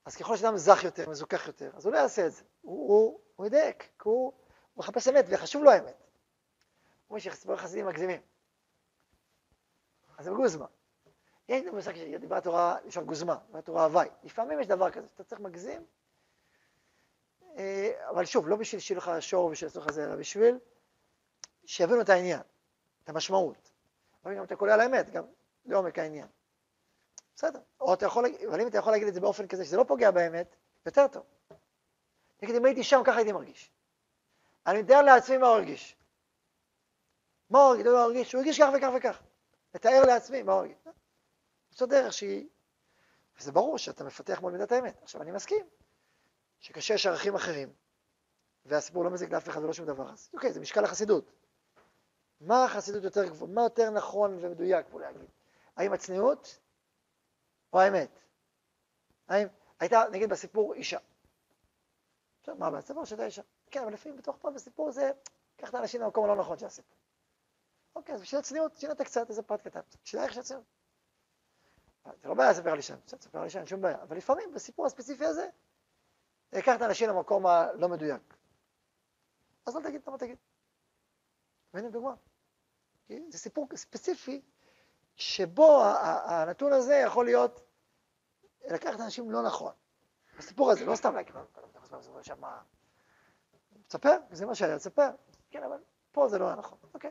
אז ככל שאדם זך יותר, מזוכח יותר, אז הוא לא יעשה את זה, הוא, הוא, הוא ידייק, כי הוא, הוא מחפש אמת, וחשוב לו האמת. הוא אומר חסידים מגזימים. אז זה גוזמה. יש לי מושג שדיברה תורה, לשון גוזמה, דיברה תורה הוואי. לפעמים יש דבר כזה, שאתה צריך מגזים, אה, אבל שוב, לא בשביל שיהיה לך שור ובשביל לעשות לך זה, אלא בשביל שיבינו את העניין, את המשמעות. אבל גם אתה קולע על האמת, גם לעומק העניין. בסדר. או אתה יכול, אבל אם אתה יכול להגיד את זה באופן כזה שזה לא פוגע באמת, יותר טוב. נגיד, אם הייתי שם, ככה הייתי מרגיש. אני מתאר לעצמי מה הוא הרגיש. מה הוא הרגיש? הוא הרגיש כך וכך וכך. לתאר לעצמי מה הוא הרגיש. זו דרך שהיא... וזה ברור שאתה מפתח מול מידת האמת. עכשיו, אני מסכים שקשה יש ערכים אחרים, והסיפור לא מזיק לאף אחד ולא שום דבר. אז אוקיי, זה משקל החסידות. מה החסידות יותר גבוהה? מה יותר נכון ומדויק פה להגיד? האם הצניעות או האמת? האם הייתה, נגיד בסיפור, אישה. עכשיו, מה בסיפור שהייתה אישה? כן, אבל לפעמים בתוך פעם בסיפור זה, קח את האנשים למקום הלא נכון של הסיפור. אוקיי, אז בשביל הצניעות, שינית קצת איזה פרט קטן. בשביל הערך של הצניעות. זה לא בעיה לספר על אישה, בסדר, לספר על אישה, אין שום בעיה. אבל לפעמים, בסיפור הספציפי הזה, קח את האנשים למקום הלא מדויק. אז אל תגיד, למה תגיד? והנה דוגמה. זה סיפור ספציפי שבו הנתון הזה יכול להיות לקחת אנשים לא נכון. הסיפור הזה, לא סתם להגיד. תספר, זה מה שהיה, תספר. כן, אבל פה זה לא היה נכון. אוקיי,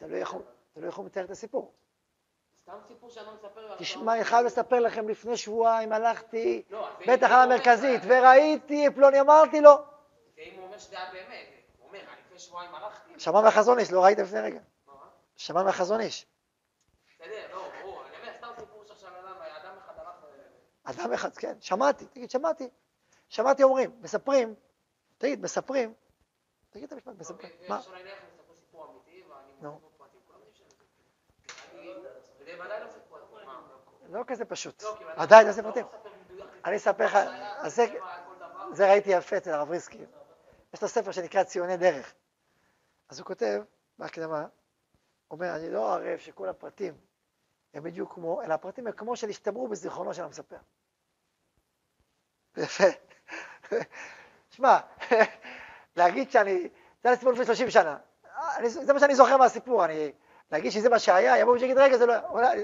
תלוי איך הוא מתאר את הסיפור. סתם סיפור שאני לא מספר. תשמע, אני חייב לספר לכם, לפני שבועיים הלכתי, לא, על המרכזית, וראיתי, פלוני אמרתי לו. ואם הוא אומר שזה היה באמת, הוא אומר, לפני שבועיים הלכתי. שמע מהחזון איש, לא ראית לפני רגע. שמע מהחזון איש. אדם אחד, כן, שמעתי, תגיד, שמעתי. שמעתי אומרים, מספרים, תגיד, מספרים, תגיד את המשפט, מספרים, מה? לא כזה פשוט, עדיין לא פרטים. אני אספר לך, זה ראיתי יפה אצל הרב ריסקי. יש לו ספר שנקרא ציוני דרך. אז הוא כותב, בהקדמה, אומר, אני לא ערב שכל הפרטים הם בדיוק כמו, אלא הפרטים הם כמו שנשתמרו בזיכרונו של המספר. יפה. שמע, להגיד שאני, זה היה סיפור לפני 30 שנה. אני, זה מה שאני זוכר מהסיפור, אני, להגיד שזה מה שהיה, יבואו ויגיד, רגע, זה לא,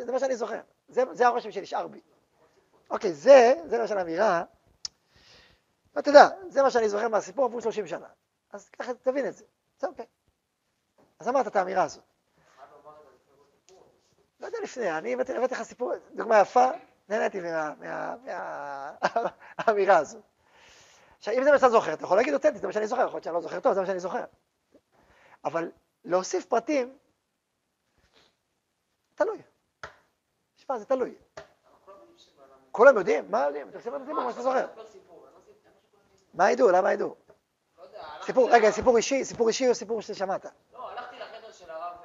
זה מה שאני זוכר. זה, זה הרושם שנשאר בי. אוקיי, זה, זה למשל אמירה, ואתה יודע, זה מה שאני זוכר מהסיפור עבור 30 שנה. אז ככה תבין את זה. זה אוקיי. אז אמרת את האמירה הזאת. לא יודע לפני, אני הבאתי לך סיפור, דוגמה יפה, נהניתי מהאמירה הזאת. עכשיו, אם זה מה שאתה זוכר, אתה יכול להגיד אותנטי, זה מה שאני זוכר, יכול להיות שאני לא זוכר טוב, זה מה שאני זוכר. אבל להוסיף פרטים, תלוי. תשמע, זה תלוי. כולם יודעים? מה יודעים? אתה עושה סיפור, מה שאתה זוכר. מה ידעו? למה ידעו? סיפור, רגע, סיפור אישי, סיפור אישי או סיפור ששמעת? לא, הלכתי לחדר של הרב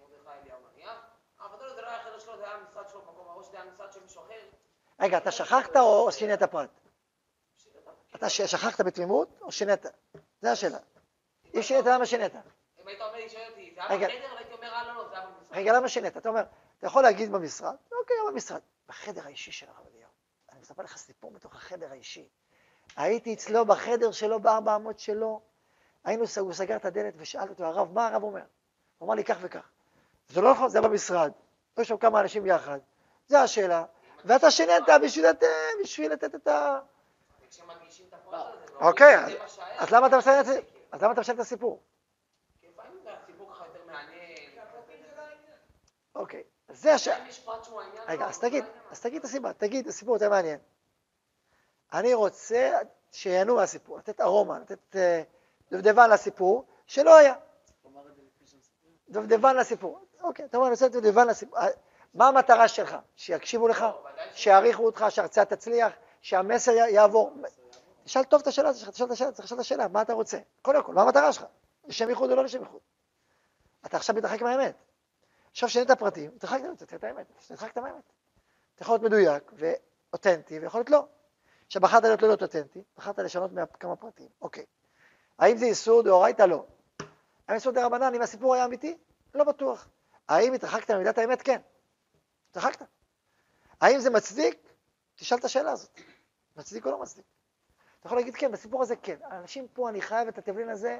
מרדכי אליהו מניח, אבל זה לא היה החדר שלו, זה היה המשרד שלו במקום ההוא, שזה היה המשרד של מישהו אחר. רגע, אתה שכחת או שינית פרט? אתה שכחת בתמימות או שינית? זו השאלה. אם שינית, למה שינית? אם היית אומר לי, שואל אותי, זה היה בחדר, הייתי אומר, אה, לא, לא, זה היה במשרד. רגע, למה שינית? אתה אומר, אתה יכול להגיד במשרד, אוקיי, במשרד. בחדר האישי של הרב אליהו. אני מספר לך סיפור מתוך החדר האישי. הייתי אצלו בחדר שלו, בארבע אמות שלו. היינו, הוא סגר את הדלת ושאל אותו, הרב, מה הרב אומר? הוא אמר לי כך וכך. זה לא נכון, זה במשרד. יש שם כמה אנשים יחד. זו השאלה. ואתה שינית בשביל לתת את ה... אוקיי. אז למה אתה משנה את זה? אז למה אתה משנה את הסיפור? אוקיי, זה השאלה. רגע, אז תגיד. אז תגיד את הסיבה, תגיד, הסיפור יותר מעניין. אני רוצה שיהנו מהסיפור, לתת ארומה, לתת אה, דובדבן לסיפור, שלא היה. דובדבן לסיפור. אוקיי, אתה אומר, אני רוצה לתת דובדבן לסיפור. אה, מה המטרה שלך? שיקשיבו לך? לא, שיעריכו אותך, שההרצאה תצליח, שהמסר יעבור. תשאל טוב את השאלה, צריך לשאול את השאלה, צריך לשאול את השאלה, מה אתה רוצה? קודם כל, מה המטרה שלך? לשם ייחוד או לא לשם ייחוד? אתה עכשיו מתרחק מהאמת. עכשיו שינית פרטים, התרחקת, את האמת, התרחקת מהאמת. אתה יכול להיות מדויק ואותנטי, ויכול להיות לא. עכשיו בחרת להיות לא להיות אותנטי, בחרת לשנות מה- כמה פרטים, אוקיי. האם זה איסור דאורייתא? לא. האם איסור דרבנן, אם הסיפור היה אמיתי? לא בטוח. האם התרחקת ממידת האמת? כן. התרחקת. האם זה מצדיק? תשאל את השאלה הזאת. מצדיק או לא מצדיק? אתה יכול להגיד כן, בסיפור הזה כן. האנשים פה, אני חייב את התבלין הזה,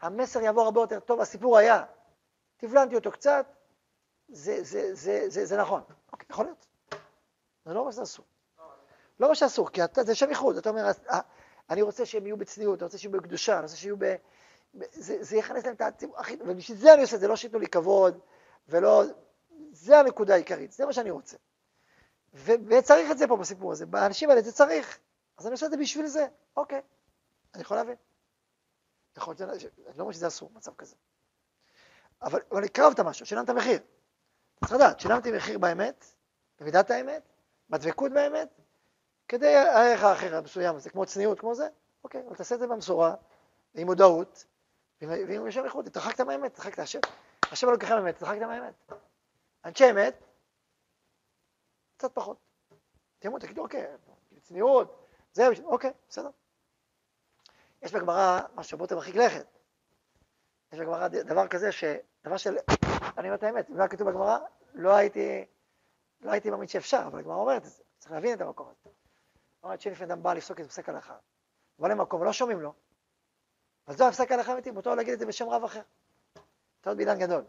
המסר יעבור הרבה יותר טוב, הסיפור היה. תבלנתי אותו קצת, זה, זה, זה, זה, זה נכון. אוקיי, יכול להיות. זה לא אומר שזה אסור. לא אומר שאסור, כי אתה, זה שם ייחוד. אתה אומר, אה, אני רוצה שהם יהיו בצניעות, אני רוצה שיהיו בקדושה, אני רוצה שיהיו ב... ב- זה, זה יכנס להם את הציבור הכי... ובשביל זה אני עושה זה, לא שייתנו לי כבוד, ולא... זה הנקודה העיקרית, זה מה שאני רוצה. ו, וצריך את זה פה בסיפור הזה, באנשים האלה זה צריך. אז אני עושה את זה בשביל זה, אוקיי, אני יכול להבין. יכול להיות, אני לא אומר שזה אסור, מצב כזה. אבל, אבל הקרבת משהו, שילמת מחיר. צריך לדעת, שילמתי מחיר באמת, במידת האמת, בדבקות באמת, כדי הערך האחר המסוים הזה, כמו צניעות, כמו זה, אוקיי, אבל תעשה את זה במשורה, עם מודעות, ועם לשם איכות, התרחקת מהאמת, התרחקת השם. השם לקחה מהאמת, התרחקת מהאמת. אנשי אמת, קצת פחות. תראו, תגידו, אוקיי, צניעות, זה, אוקיי, בסדר. יש בגמרא משהו יותר מרחיק לכת. יש בגמרא דבר כזה, שדבר של, אני אומר את האמת, אם לא היה כתוב בגמרא, לא הייתי, לא הייתי מאמין שאפשר, אבל הגמרא אומרת את זה, צריך להבין את המקום הזה. אומרת שלפני אדם בא לפסוק את פסק הלכה, בא למקום ולא שומעים לו, אז זה הפסק הלכה אמיתי, מותר להגיד את זה בשם רב אחר. טעות בעידן גדול.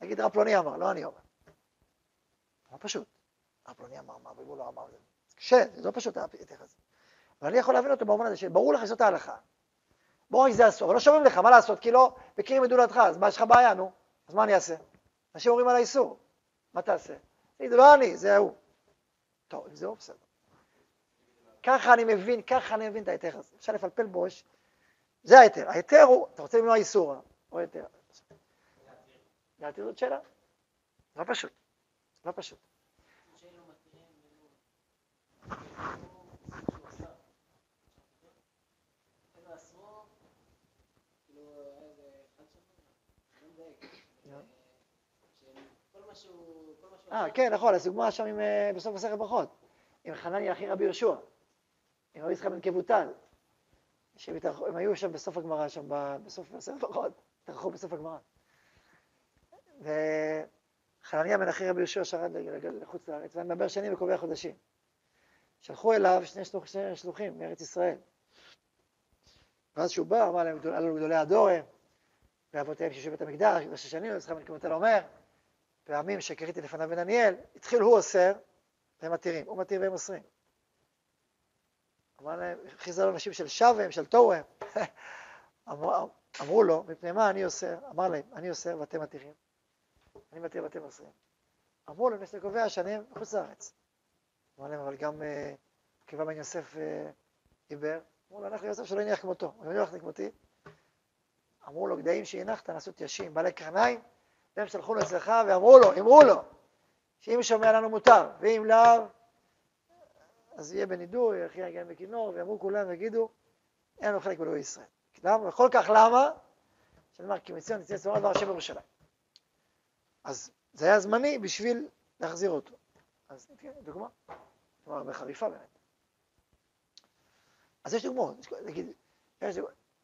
להגיד רב פלוני אמר, לא אני אומר. לא פשוט. רב פלוני אמר מה, והוא לא אמר. זה קשה, זה לא פשוט ההתייחס הזה. אבל אני יכול להבין אותו במובן הזה שברור לך שזאת ההלכה. ברור לי שזה אסור, אבל לא שומעים לך, מה לעשות? כי לא מכירים את דולתך, אז מה יש לך בעיה, נו? אז מה אני אעשה? אנשים אומרים על האיסור, מה תעשה? תגידו, לא אני, זה ההוא. טוב, אם זה הוא, בסדר. ככה אני מבין, ככה אני מבין את ההיתר הזה. אפשר לפלפל בו, יש... זה ההיתר. ההיתר הוא, אתה רוצה למנוע איסור, או היתר. להתיר זאת שאלה. לא פשוט. לא פשוט. אה, כן, נכון, אז דוגמה שם עם, אה, בסוף מסכת ברכות, עם חנניה אחי רבי יהושע, עם רבי יצחק בן כבוטל, שהם היו שם בסוף הגמרא, שם בסוף מסכת ברכות, התארחו בסוף הגמרא. וחנניה בן אחי רבי יהושע שרד לחוץ לארץ, והיה מדבר שנים וקובע חודשים. שלחו אליו שני שלוח- שני שלוחים מארץ ישראל. ואז שהוא בא, אמר להם, גדולי הדור הם, ואבותיהם שישו בית המקדש, ראש השנים, יצחק בן קמותינו אומר, פעמים שקראתי לפניו בן דניאל, התחיל הוא אוסר, והם מתירים, הוא מתיר והם אוסרים. אמר להם, על אנשים של שווים, של תוהו הם. אמרו, לו, מפני מה אני אוסר? אמר להם, אני אוסר ואתם מתירים. אני מתיר ואתם אוסרים. אמרו לו, יש קובע שאני בחוץ לארץ. אמר להם, אבל גם עקיבא בן יוסף דיבר, אמרו לו, אנחנו יוסף שלא יניח כמותו, הוא יניח כמותי. אמרו לו, גדיים שהנחת נעשו תיישים, בעלי קרניים, והם שלחו לו אצלך ואמרו לו, אמרו לו, שאם שומע לנו מותר, ואם לאו, אז יהיה בנידוי, אחי יגיע בכינור, ויאמרו כולם ויגידו, אין לנו חלק בלוי ישראל. למה? וכל כך למה? שנאמר, כי מציון תצא צורה דבר השם בירושלים. אז זה היה זמני בשביל להחזיר אותו. אז דוגמה, דוגמה הרבה חריפה באמת. אז יש דוגמאות, נגיד,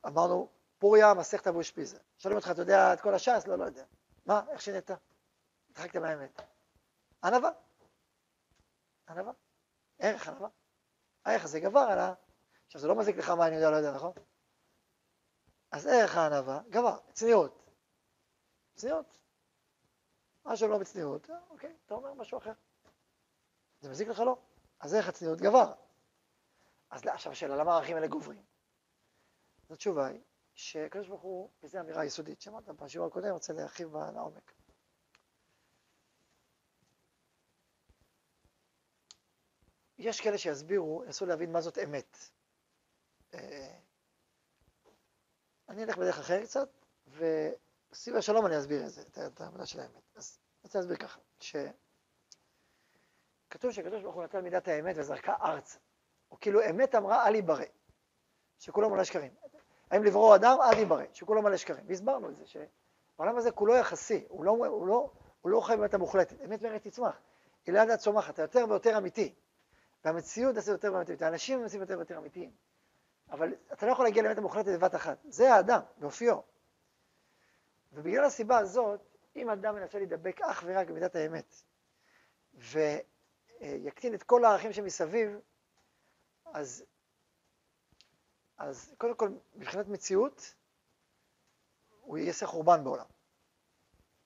אמרנו, פוריה, מסכת אבו שפיזה. שואלים אותך, אתה יודע את כל הש"ס? לא, לא יודע. מה, איך שינית? התחקת מהאמת. ענווה. ענווה. ערך ענווה. הערך הזה גבר על ה... עכשיו, זה לא מזיק לך מה אני יודע, לא יודע, נכון? אז ערך הענווה גבר, צניעות. צניעות. משהו לא בצניעות, אה, אוקיי, אתה אומר משהו אחר. זה מזיק לך? לא. אז ערך הצניעות גבר. אז עכשיו השאלה, למה הערכים האלה גוברים? אז התשובה היא שקדוש ברוך הוא, וזו אמירה יסודית שאמרת בשיעור הקודם, אני רוצה להרחיב בה לעומק. יש כאלה שיסבירו, ינסו להבין מה זאת אמת. אה, אני אלך בדרך אחרת קצת, וסביב השלום אני אסביר את זה, את העבודה של האמת. אז אני רוצה להסביר ככה, שכתוב שקדוש ברוך הוא נתן מידת האמת וזרקה ארצה. או כאילו אמת אמרה אל יברא, שכולו מלא שקרים. האם לברוא אדם עד יברא, שכולו מלא שקרים. והסברנו את זה, שהעולם הזה כולו יחסי, הוא לא, הוא לא, הוא לא חי באמת המוחלטת. אמת ואמת תצמח. היא לאט לאט צומחת, אתה יותר ויותר אמיתי. והמציאות נעשית יותר ויותר אמיתית. האנשים נעשים יותר ויותר אמיתיים. אבל אתה לא יכול להגיע לאמת המוחלטת בבת אחת. זה האדם, באופיו. ובגלל הסיבה הזאת, אם אדם מנסה להידבק אך ורק במידת האמת, ויקטין את כל הערכים שמסביב, אז, אז קודם כל, מבחינת מציאות, הוא יעשה חורבן בעולם.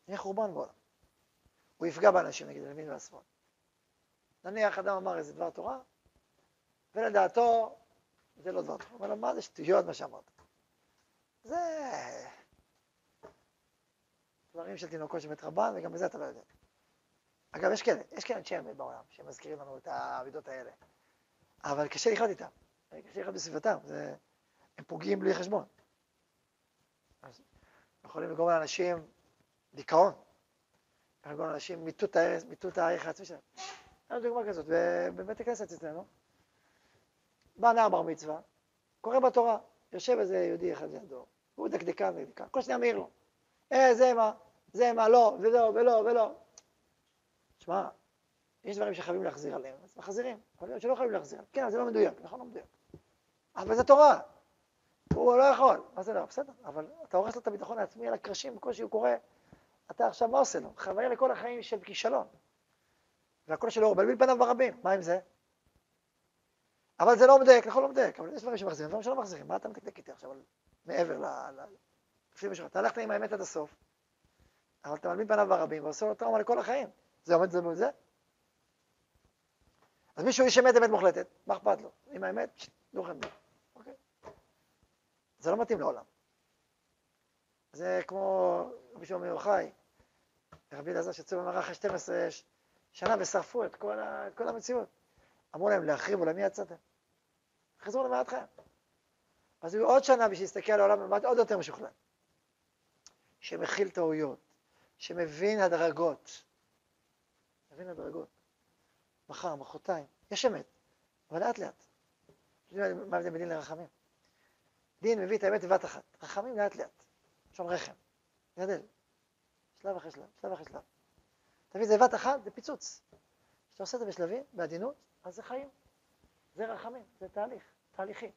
יהיה חורבן בעולם. הוא יפגע באנשים, נגיד, לימין והשמאל. נניח אדם אמר איזה דבר תורה, ולדעתו זה לא דבר תורה. הוא לו, מה זה שטויות מה שאמרת? זה דברים של תינוקות שבית רבן, וגם בזה אתה לא יודע. אגב, יש כאלה, יש כאלה אנשי אמת בעולם, שמזכירים לנו את האבידות האלה. אבל קשה לחיות איתם, לחיות בסביבתם, זה... הם פוגעים בלי חשבון. אז יכולים לגרום לאנשים דיכאון, יכולים לגרום לאנשים מיטוט הערך, העצמי שלהם. היה דוגמה כזאת, בבית הכנסת אצלנו, בא נער בר מצווה, קורא בתורה, יושב איזה יהודי אחד לידו, הוא דקדקן ודקדקן, כל שניה מעיר לו, אה, זה מה, זה מה, לא, ולא, ולא, ולא. שמע, יש דברים שחייבים להחזיר עליהם, אז מחזירים, יכול להיות שלא חייבים להחזיר, כן, זה לא מדויק, נכון, לא מדויק. אבל זה תורה, הוא לא יכול, מה זה לא, בסדר, אבל אתה הורס לו את הביטחון העצמי על הקרשים, בקושי הוא קורא, אתה עכשיו מה עושה לו? חוויה לכל החיים של כישלון. והקול שלו הוא בלביל פניו ברבים, מה עם זה? אבל זה לא מדייק, נכון, לא מדייק, אבל יש דברים שמחזירים, דברים שלא מחזירים, מה אתה מתקתק איתי עכשיו מעבר ל... אתה הלכת עם האמת עד הסוף, אבל אתה מלבין פניו ברבים ועושה לו טראומה לכל החיים. זה עומד זה בזה? אז מישהו איש אמת אמת מוחלטת, מה אכפת לו? עם האמת, לא חמדה. זה לא מתאים לעולם. זה כמו רבי שמעון יוחאי, רבי אלעזר שיצאו במערך ה-12 שנה ושרפו את כל, ה, כל המציאות. אמרו להם להחריב ולמי יצאתם? חזרו למעטכם. אז היו עוד שנה בשביל להסתכל על העולם במבט עוד יותר משוכלל. שמכיל טעויות, שמבין הדרגות. מבין הדרגות. מחר, מחרתיים, יש אמת, אבל לאט לאט. מה ההבדל בין דין לרחמים? דין מביא את האמת בבת אחת, רחמים לאט לאט. שם רחם, גדל, שלב אחרי שלב, שלב אחרי שלב. תביא את זה בבת אחת, זה פיצוץ. כשאתה עושה את זה בשלבים, בעדינות, אז זה חיים. זה רחמים, זה תהליך, תהליכי.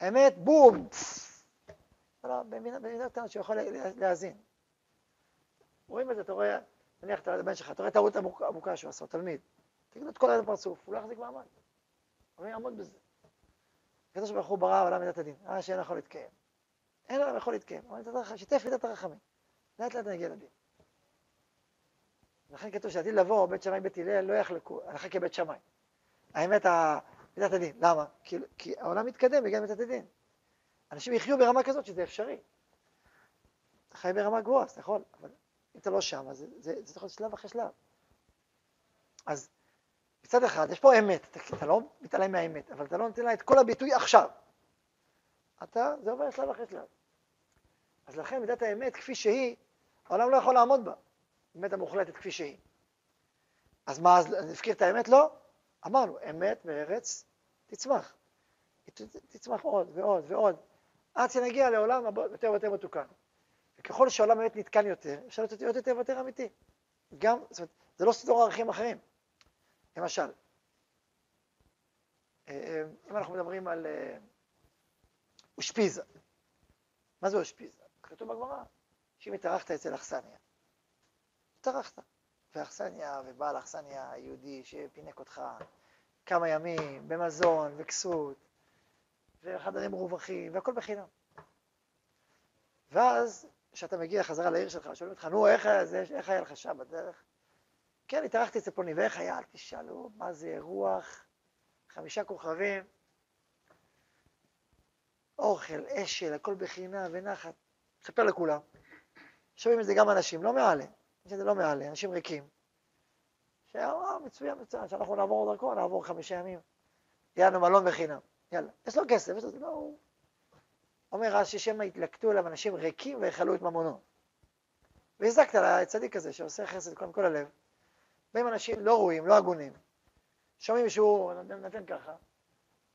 האמת, בום! לא, במידה קטנה יכול להאזין. רואים את זה, אתה רואה, נניח את הבן שלך, אתה רואה טעות עמוקה שהוא עשה, תלמיד. תגיד לו את כל היום פרצוף, הוא לא יחזיק מעמד. הוא לא יעמוד בזה. הקדוש ברוך הוא ברא עולם מידת הדין, אה שאין יכול להתקיים. אין עולם יכול להתקיים, אבל שיתף מידת הרחמים. לאט לאט נגיע לדין. לכן כתוב שעתיד לבוא בית שמאי בית הלל לא יחלקו, הלכה כבית שמאי. האמת, מידת הדין. למה? כי, כי העולם מתקדם בגלל מידת הדין. אנשים יחיו ברמה כזאת שזה אפשרי. אתה חי ברמה גבוהה, אז אתה יכול, אבל אם אתה לא שם, אז זה, זה, זה יכול להיות שלב אחרי שלב. אז מצד אחד, יש פה אמת, אתה, אתה לא מתעלם מהאמת, אבל אתה לא נותן לה את כל הביטוי עכשיו. אתה, זה עובר שלב אחרי שלב. אז לכן מידת האמת כפי שהיא, העולם לא יכול לעמוד בה, אמת המוחלטת כפי שהיא. אז מה, אז נפקיר את האמת? לא. אמרנו, אמת בארץ תצמח. תצמח עוד ועוד ועוד, עד שנגיע לעולם יותר ויותר מתוקן. וככל שהעולם באמת נתקן יותר, אפשר להיות יותר יותר ויותר אמיתי. גם, זאת אומרת, זה לא סדור ערכים אחרים. למשל, אה, אה, אם אנחנו מדברים על אה, אושפיזה, מה זה אושפיזה? כתוב בגמרא, שאם התארחת אצל אכסניה, התארחת, ואכסניה ובעל אכסניה יהודי שפינק אותך כמה ימים במזון וכסות וחדרים מרווחים והכל בחינם. ואז כשאתה מגיע חזרה לעיר שלך, שואלים אותך, נו, איך, איך היה לך שם בדרך? כן, התארחתי אצל פלוני, ואיך היה? אל תשאלו, מה זה רוח, חמישה כוכבים, אוכל, אשל, הכל בחינם ונחת. אספר לכולם. שומעים את זה גם אנשים, לא מעלה, זה לא מעלה, אנשים ריקים. שאמר, מצוין, מצוין, שאנחנו נעבור דרכו, נעבור חמישה ימים. יהיה לנו מלון בחינם. יאללה. יש לו כסף, יש לו, לא, הוא... אומר רש"י, שמא יתלקטו אליו אנשים ריקים ויכלו את ממונו. והזקת לצדיק הזה שעושה חסד קודם כל הלב. באים אנשים לא ראויים, לא הגונים. שומעים שהוא נותן ככה.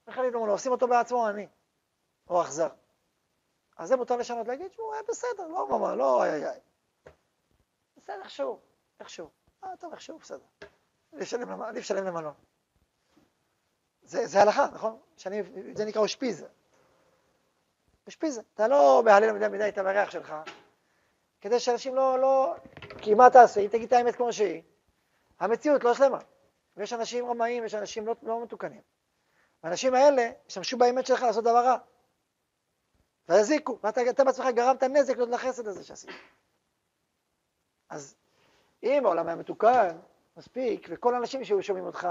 וחלילה ממונו, עושים אותו בעצמו עני, או אכזר. אז זה מותר לשנות, להגיד שהוא היה בסדר, לא ממש, לא איי איי איי. בסדר, איכשהו, איכשהו. אה, טוב, איכשהו, בסדר. עדיף לשלם למלון. זה, זה הלכה, נכון? שאני, זה נקרא אושפיזה. אושפיזה. אתה לא מהלל מדי מדי את המריח שלך, כדי שאנשים לא, לא... כי מה תעשה? אם תגיד את האמת כמו שהיא, המציאות לא שלמה. ויש אנשים רמאים, יש אנשים לא, לא מתוקנים. האנשים האלה ישתמשו באמת שלך לעשות דבר רע. ויזיקו, ואתה בעצמך גרמת נזק לחסד הזה שעשית. אז אם העולם היה מתוקן, מספיק, וכל האנשים שהיו שומעים אותך,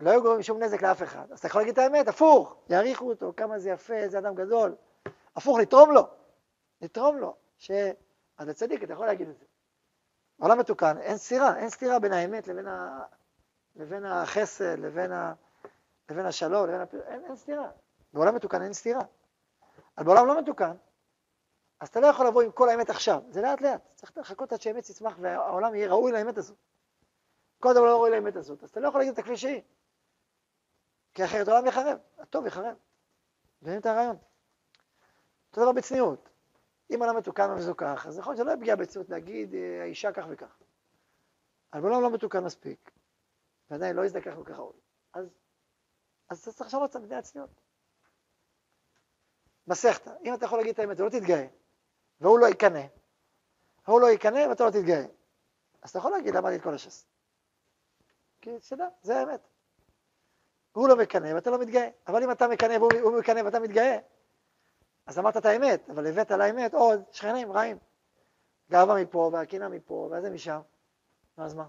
לא היו גורמים שום נזק לאף אחד. אז אתה יכול להגיד את האמת, הפוך, יעריכו אותו, כמה זה יפה, איזה אדם גדול. הפוך, לתרום לו, לתרום לו, ש... אז לצדיק אתה יכול להגיד את זה. בעולם מתוקן, אין סתירה, אין סתירה בין האמת לבין, ה... לבין החסד, לבין, ה... לבין השלום, לבין הפ... אין, אין סתירה. בעולם מתוקן אין סתירה. אבל בעולם לא מתוקן, אז אתה לא יכול לבוא עם כל האמת עכשיו, זה לאט לאט, צריך לחכות עד שהאמת תצמח והעולם יהיה ראוי לאמת הזאת. כל דבר לא ראוי לאמת הזאת, אז אתה לא יכול להגיד את הכלי שהיא. כי אחרת העולם יחרב, הטוב יחרב. מבינים את הרעיון? אותו דבר בצניעות. אם העולם מתוקן ומזוכח, אז יכול להיות שלא יהיה פגיעה בצניעות להגיד אה, האישה כך וכך. אבל בעולם לא מתוקן מספיק, ועדיין לא יזדקח כל כך ראוי. אז, אז אתה צריך לשנות את המדינה הצניעות. מסכתא, אם אתה יכול להגיד את האמת ולא תתגאה, והוא לא יקנא, ההוא לא יקנא ואתה לא תתגאה, אז אתה יכול להגיד למדתי את כל הש"ס. כי תדע, זה האמת. הוא לא מקנא ואתה לא מתגאה, אבל אם אתה מקנא והוא מקנא ואתה מתגאה, אז אמרת את האמת, אבל הבאת לאמת עוד שכנים רעים. גאווה מפה והקנאה מפה וזה משם, אז מה?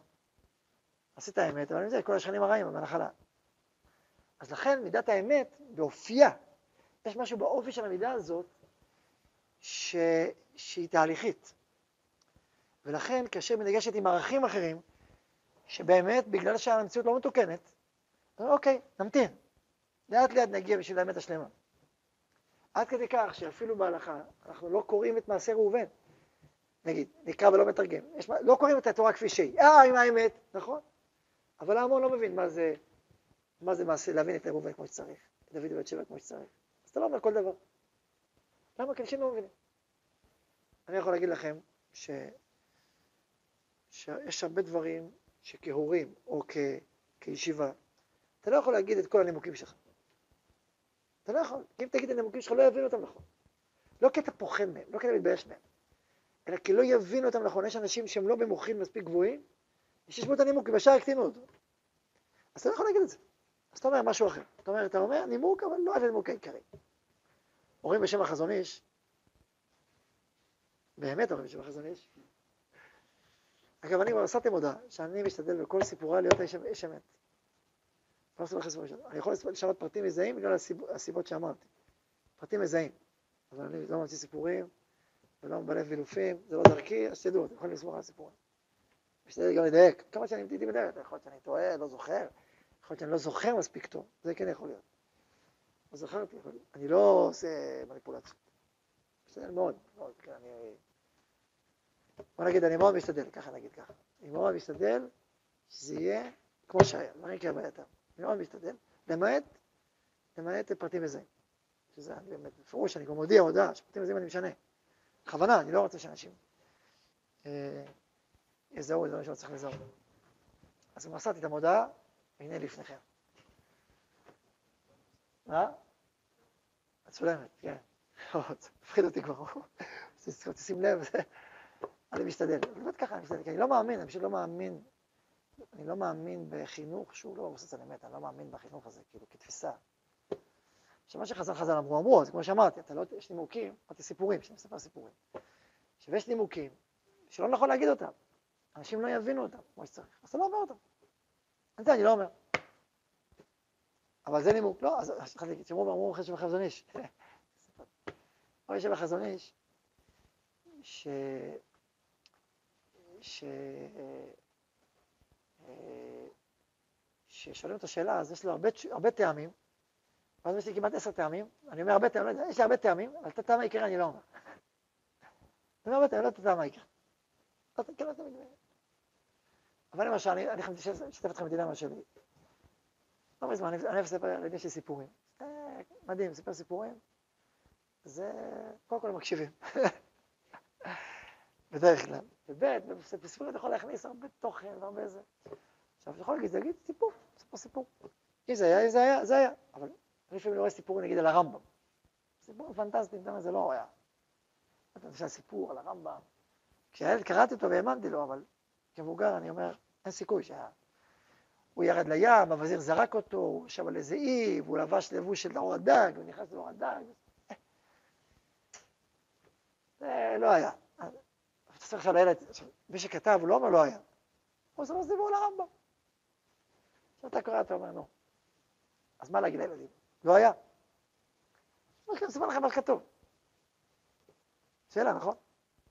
עשית האמת, אבל עם זה כל השכנים הרעים בנחלה. אז לכן מידת האמת באופייה יש משהו באופי של המידה הזאת ש... שהיא תהליכית. ולכן כאשר מנגשת עם ערכים אחרים, שבאמת בגלל שהמציאות לא מתוקנת, אוקיי, נמתין. לאט לאט נגיע בשביל האמת השלמה. עד כדי כך שאפילו בהלכה אנחנו לא קוראים את מעשה ראובן. נגיד, נקרא ולא מתרגם. יש, לא קוראים את התורה כפי שהיא. אה, עם האמת, נכון. אבל ההמון לא מבין מה זה, מה זה מעשה, להבין את ראובן כמו שצריך, את דוד ובת שבע כמו שצריך. אז אתה לא אומר כל דבר. למה? כי אנשים לא מבינים. אני יכול להגיד לכם ש... שיש הרבה דברים שכהורים או כ... כישיבה, אתה לא יכול להגיד את כל הנימוקים שלך. אתה לא יכול, כי אם תגיד את הנימוקים שלך לא יבינו אותם נכון. לא כי אתה פוחד מהם, לא כי אתה מתבייש מהם, אלא כי לא יבינו אותם נכון. יש אנשים שהם לא במוחים מספיק גבוהים, שישמעו את הנימוקים, ישר יקטינו אותו. אז אתה לא יכול להגיד את זה. אז אתה אומר משהו אחר. אתה אומר, אתה אומר נימוק, אבל לא על הנימוק העיקרי. אומרים בשם החזון איש, באמת אומרים בשם החזון איש. אגב, אני כבר עשיתם הודעה, שאני משתדל בכל סיפורי להיות איש אמת. לא אני יכול לשנות פרטים מזהים בגלל הסיבות שאמרתי. פרטים מזהים. אבל אני לא ממציא סיפורים, ולא מבלף וילופים, זה לא דרכי, אז תדעו, אתם יכולים לסמוך על הסיפורים. משתדל גם לדייק. כמה שאני הייתי בדרך, יכול להיות שאני טועה, לא זוכר, יכול להיות שאני לא זוכר מספיק טוב, זה כן יכול להיות. לא זכרתי, אבל אני לא עושה מניפולציות. משתדל מאוד, מאוד, כן, אני... בוא נגיד, אני מאוד משתדל, ככה נגיד ככה. אני מאוד משתדל שזה יהיה כמו שהיה, דברים כהווייתם. אני מאוד משתדל, למעט, למעט פרטים מזהים. שזה אני באמת, בפירוש, אני גם מודיע הודעה, שפרטים מזהים אני משנה. בכוונה, אני לא רוצה שאנשים אה, יזהו את דברים שלא צריך לזהות. אז מסרתי את המודעה, הנה לפניכם. מה? מצולמת, כן. מפחיד אותי כבר. שים לב, אני משתדל. באמת ככה אני משתדל, כי אני לא מאמין, אני פשוט לא מאמין, אני לא מאמין בחינוך שהוא לא מבוסס על אמת, אני לא מאמין בחינוך הזה, כאילו, כתפיסה. עכשיו, מה שחז"ל חז"ל אמרו, אמרו, אז כמו שאמרתי, אתה לא, יש נימוקים, אמרתי סיפורים, שאני מספר סיפורים. עכשיו, יש נימוקים שלא נכון להגיד אותם, אנשים לא יבינו אותם כמו שצריך, אז אתה לא אומר אותם. את זה אני לא אומר. אבל זה נימוק, לא, אז התחלתי להגיד, שאמרו ואמרו אחרי שבחזון איש. אבל שבחזון איש, ש... ש... ששואלים את השאלה, אז יש לו הרבה, הרבה טעמים, ואז יש לי כמעט עשר טעמים, אני אומר הרבה טעמים, יש לי הרבה טעמים, אבל את הטעם העיקרי אני לא אומר. אני אומר הרבה טעמים, לא את הטעם העיקרי. לא לא אבל למשל, אני חשבתי לשתף אתכם בדילמה שלי. לא מזמן, אני אוהב לספר על יש לי סיפורים. מדהים, לספר סיפורים, זה, קודם כל מקשיבים. בדרך כלל. וב' אתה יכול להכניס הרבה תוכן והרבה זה. עכשיו, אתה יכול להגיד, להגיד סיפור, סיפור סיפור. אם זה היה, זה היה, זה היה. אבל אני לפעמים לא רואה סיפורים, נגיד, על הרמב"ם. סיפורים פנטסטיים, אתה אומר, זה לא היה. אתה יודע, סיפור על הרמב"ם. כשהילד קראתי אותו והאמנתי לו, אבל כמבוגר אני אומר, אין סיכוי שהיה. הוא ירד לים, הווזיר זרק אותו, הוא ישב על איזה אי, והוא לבש לבוש של אור הדג, הוא נכנס לאור הדג. זה לא היה. צריך עכשיו לילד, מי שכתב, לא אומר לא היה. הוא עושה סיבוב לרמב"ם. עכשיו אתה קורא, אתה אומר, נו, אז מה להגיד לילדים? לא היה. אני מספר לכם מה שכתוב. שאלה, נכון?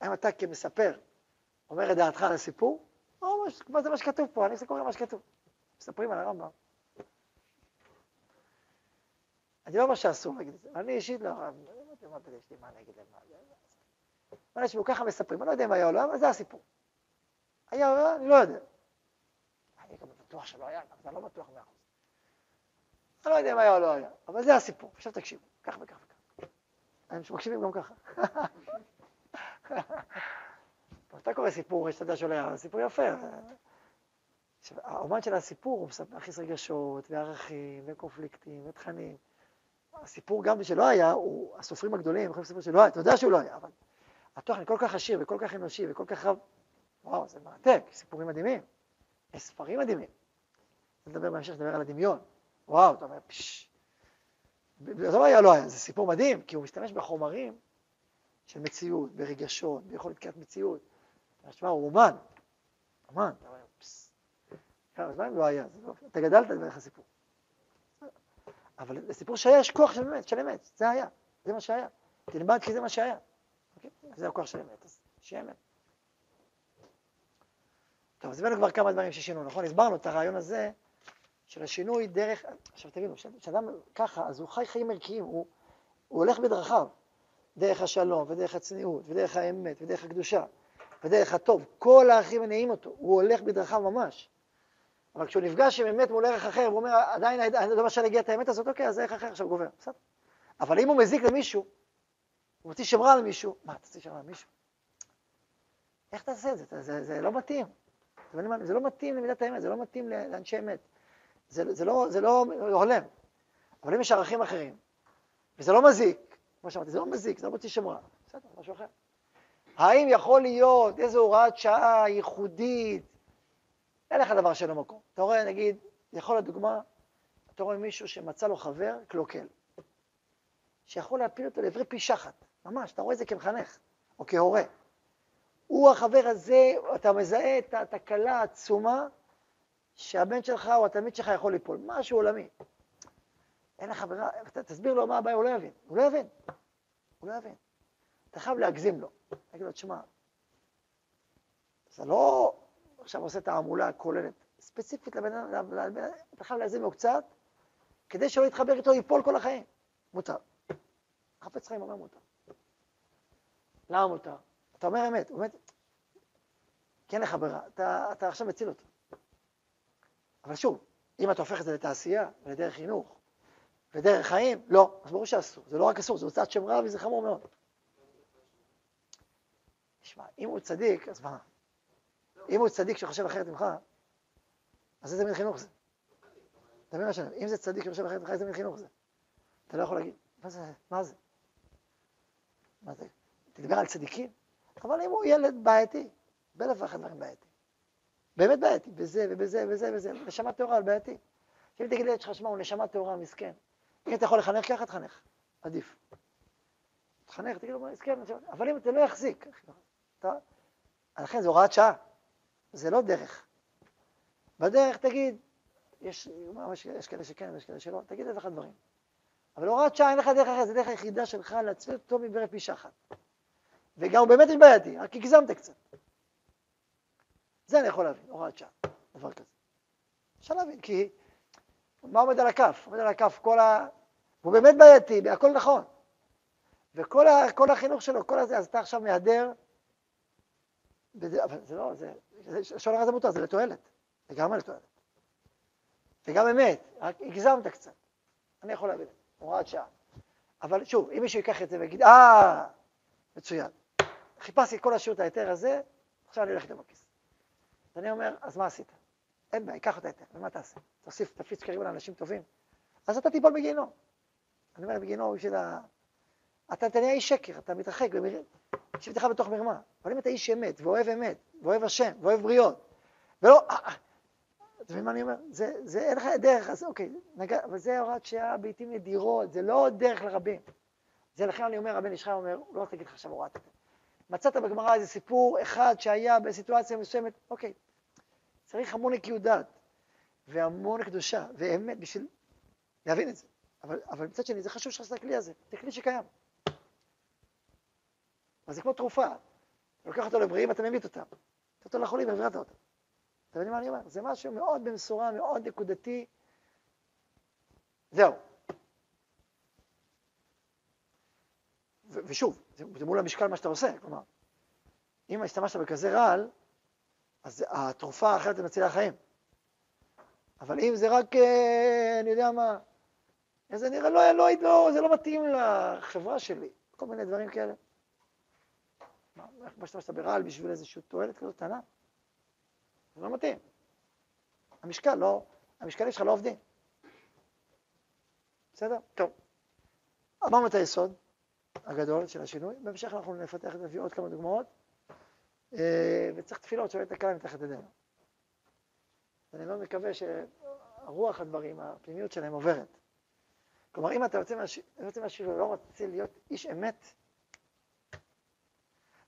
האם אתה כמספר אומר את דעתך על הסיפור, או מה זה מה שכתוב פה, אני קורא מה שכתוב. מספרים על הרמב"ם. אני לא אומר שאסור להגיד את זה, אני אישית לא, אמרתי לי, יש לי מה להגיד למה. אבל יש ככה מספרים, אני לא יודע אם היה או לא, אבל זה הסיפור. היה או לא, אני לא יודע. אני גם בטוח שלא היה, אבל לא בטוח מאה אחוז. אני לא יודע אם היה או לא היה, אבל זה הסיפור. עכשיו תקשיבו, כך וכך וכך. הם מקשיבים גם ככה. אתה קורא סיפור, יש את הדעה שלו, סיפור יפה. האומן של הסיפור הוא מכניס רגשות וערכים וקונפליקטים ותכנים. הסיפור גם שלא היה, הוא, הסופרים הגדולים יכולים לספר שלא היה, אתה יודע שהוא לא היה, אבל התוכן כל כך עשיר וכל כך אנושי וכל כך רב, וואו, זה מרתק, סיפורים מדהימים, ספרים מדהימים. נדבר בהמשך, נדבר על הדמיון. וואו, אתה אומר, פשש. זה לא היה, לא היה, זה סיפור מדהים, כי הוא משתמש בחומרים של מציאות, ברגשות, ביכולת קריאת מציאות. תשמע, הוא אומן, אומן, אתה אומר, פשש. כמה זמן לא היה, לא, אתה גדלת דרך הסיפור. אבל לסיפור שהיה יש כוח של אמת, של אמת, זה היה, זה מה שהיה. תלמד כי זה מה שהיה. אוקיי? זה הכוח של אמת, אז שיהיה אמת. טוב, אז הבאנו כבר כמה דברים ששינו, נכון? הסברנו את הרעיון הזה של השינוי דרך, עכשיו תבינו, כשאדם ככה, אז הוא חי חיים ערכיים, הוא, הוא הולך בדרכיו, דרך השלום, ודרך הצניעות, ודרך האמת, ודרך הקדושה, ודרך הטוב, כל הערכים מניעים אותו, הוא הולך בדרכיו ממש. אבל כשהוא נפגש עם אמת מול ערך אחר, והוא אומר, עדיין אני לא משל להגיע את האמת הזאת, אוקיי, אז ערך אחר עכשיו גובר, בסדר. אבל אם הוא מזיק למישהו, הוא מוציא שם רע למישהו, מה, תוציא שם רע למישהו? איך תעשה את זה? זה, זה, זה לא מתאים. זה, זה לא מתאים למידת האמת, זה לא מתאים לאנשי אמת. זה, זה, לא, זה לא הולם. אבל אם יש ערכים אחרים, וזה לא מזיק, כמו שאמרתי, זה לא מזיק, זה לא מוציא שם רע, בסדר, משהו אחר. האם יכול להיות איזו הוראת שעה ייחודית? אין לך דבר שאין לו מקום. אתה רואה, נגיד, יכול להיות דוגמה, אתה רואה מישהו שמצא לו חבר קלוקל, שיכול להפיל אותו לעברי פי שחת, ממש, אתה רואה את זה כמחנך, או כהורה. הוא החבר הזה, אתה מזהה את התקלה העצומה שהבן שלך או התלמיד שלך יכול ליפול, משהו עולמי. אין לך ברירה, תסביר לו מה הבעיה, הוא לא יבין, הוא לא יבין, הוא לא יבין. אתה חייב להגזים לו, להגיד לו, תשמע, זה לא עכשיו עושה תעמולה כוללת, ספציפית לבן אדם, אתה חייב להגזים לו קצת, כדי שלא יתחבר איתו, ייפול כל החיים. מותר. חפץ חיים אומר מותר. למה מותר? אתה אומר אמת, הוא באמת, כי אין לך ברירה, אתה, אתה עכשיו מציל אותו. אבל שוב, אם אתה הופך את זה לתעשייה ולדרך חינוך ודרך חיים, לא, אז ברור שאסור, זה לא רק אסור, זה הוצאת שם רע וזה חמור מאוד. תשמע, אם הוא צדיק, אז מה? אם הוא צדיק שחושב אחרת ממך, אז איזה מין חינוך זה? אתה מבין מה שאני אומר? אם זה צדיק שחושב אחרת ממך, איזה מין חינוך זה? אתה לא יכול להגיד, מה זה? מה זה? מה זה? תדבר על צדיקים? אבל אם הוא ילד בעייתי, באלף ואחת דברים בעייתי. באמת בעייתי, בזה ובזה ובזה ובזה, נשמה טהורה בעייתי. אם תגיד לילד שלך, שמע, הוא נשמה טהורה, מסכן. אם אתה יכול לחנך ככה, תחנך, עדיף. תחנך, תגיד לו, מסכן, אבל אם אתה לא יחזיק, אתה... לכן זו הוראת שעה, זה לא דרך. בדרך תגיד, יש, יש, יש כאלה שכן ויש כאלה שלא, תגיד אלף אחד דברים. אבל הוראת שעה אין לך דרך אחרת, זו דרך היחידה שלך להצליח אותו מברך פי שחת. וגם הוא באמת בעייתי, רק הגזמת קצת. זה אני יכול להבין, הוראת שעה, דבר כזה. אפשר להבין, כי מה עומד על הכף? עומד על הכף כל ה... הוא באמת בעייתי, הכל נכון. וכל ה... החינוך שלו, כל הזה, אז אתה עכשיו מהדר, בזה, אבל זה לא, זה, לשון הרע זה מותר, זה לתועלת, לגמרי לתועלת. וגם אמת, רק הגזמת קצת. אני יכול להבין, הוראת שעה. אבל שוב, אם מישהו ייקח את זה ויגיד, אה, מצוין. חיפשתי את כל השיעור, ההיתר הזה, עכשיו אני הולך איתו בכיס. אז אני אומר, אז מה עשית? אין בעיה, קח את ההיתר, ומה תעשה? תוסיף, תפיץ שקרים לאנשים טובים. אז אתה תיפול בגיהנום. אני אומר, בגיהנום בשביל ה... אתה, נהיה איש שקר, אתה מתרחק, יושב איתך בתוך מרמה. אבל אם אתה איש אמת, ואוהב אמת, ואוהב השם, ואוהב בריאות, ולא... אה, אה, אתה מבין מה אני אומר? זה, זה אין לך דרך, אז אוקיי, נגע, אבל זה הוראת שעה בעיתים נדירות, זה לא דרך לרבים. זה לכן אני אומר, הבן איש אומר, לא רק תגיד לך עכשיו הוראת את מצאת בגמרא איזה סיפור אחד שהיה בסיטואציה מסוימת, אוקיי, צריך המון נקיות דעת, והמון קדושה, ואמת בשביל להבין את זה. אבל, אבל מצד שני, זה חשוב שיש את הכלי הזה, זה כלי שקיים. אז זה כמו תרופה, אתה לוקח אותו לבריאים, אתה ממית אותם. אתה אותו לחולים, הבראת אותם. אתה מבין מה אני אומר? זה משהו מאוד במשורה, מאוד נקודתי. זהו. ושוב, זה, זה מול המשקל מה שאתה עושה, כלומר, אם השתמשת בכזה רעל, אז התרופה האחרת זה מצילה חיים. אבל אם זה רק, אה, אני יודע מה, זה נראה, לא, לא, לא, זה לא מתאים לחברה שלי, כל מיני דברים כאלה. מה, איך השתמשת ברעל בשביל איזושהי תועלת כזאת קטנה? זה לא מתאים. המשקל לא, המשקלים שלך לא עובדים. בסדר? טוב. אמרנו את היסוד. הגדול של השינוי. בהמשך אנחנו נפתח את זה עוד כמה דוגמאות, אה, וצריך תפילות שלא יתקע מתחת ידינו. אני מאוד מקווה שהרוח הדברים, הפנימיות שלהם עוברת. כלומר, אם אתה יוצא מהשיעור ולא רוצה להיות איש אמת,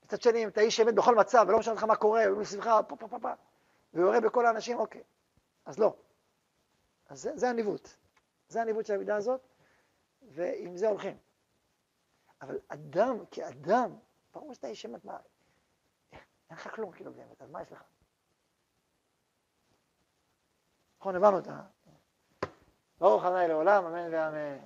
מצד שני, אם אתה איש אמת בכל מצב, ולא משנה לך מה קורה, ומסביבך, פה, פה, פה, פה, ויורה בכל האנשים, אוקיי, אז לא. אז זה, זה הניווט. זה הניווט של המידה הזאת, ועם זה הולכים. אבל אדם כאדם, ברור שאתה איש אמת, מה? אין לך כלום כאילו באמת, אז מה יש לך? נכון, הבנו את ה... ברוך ה' לעולם, אמן ואמן.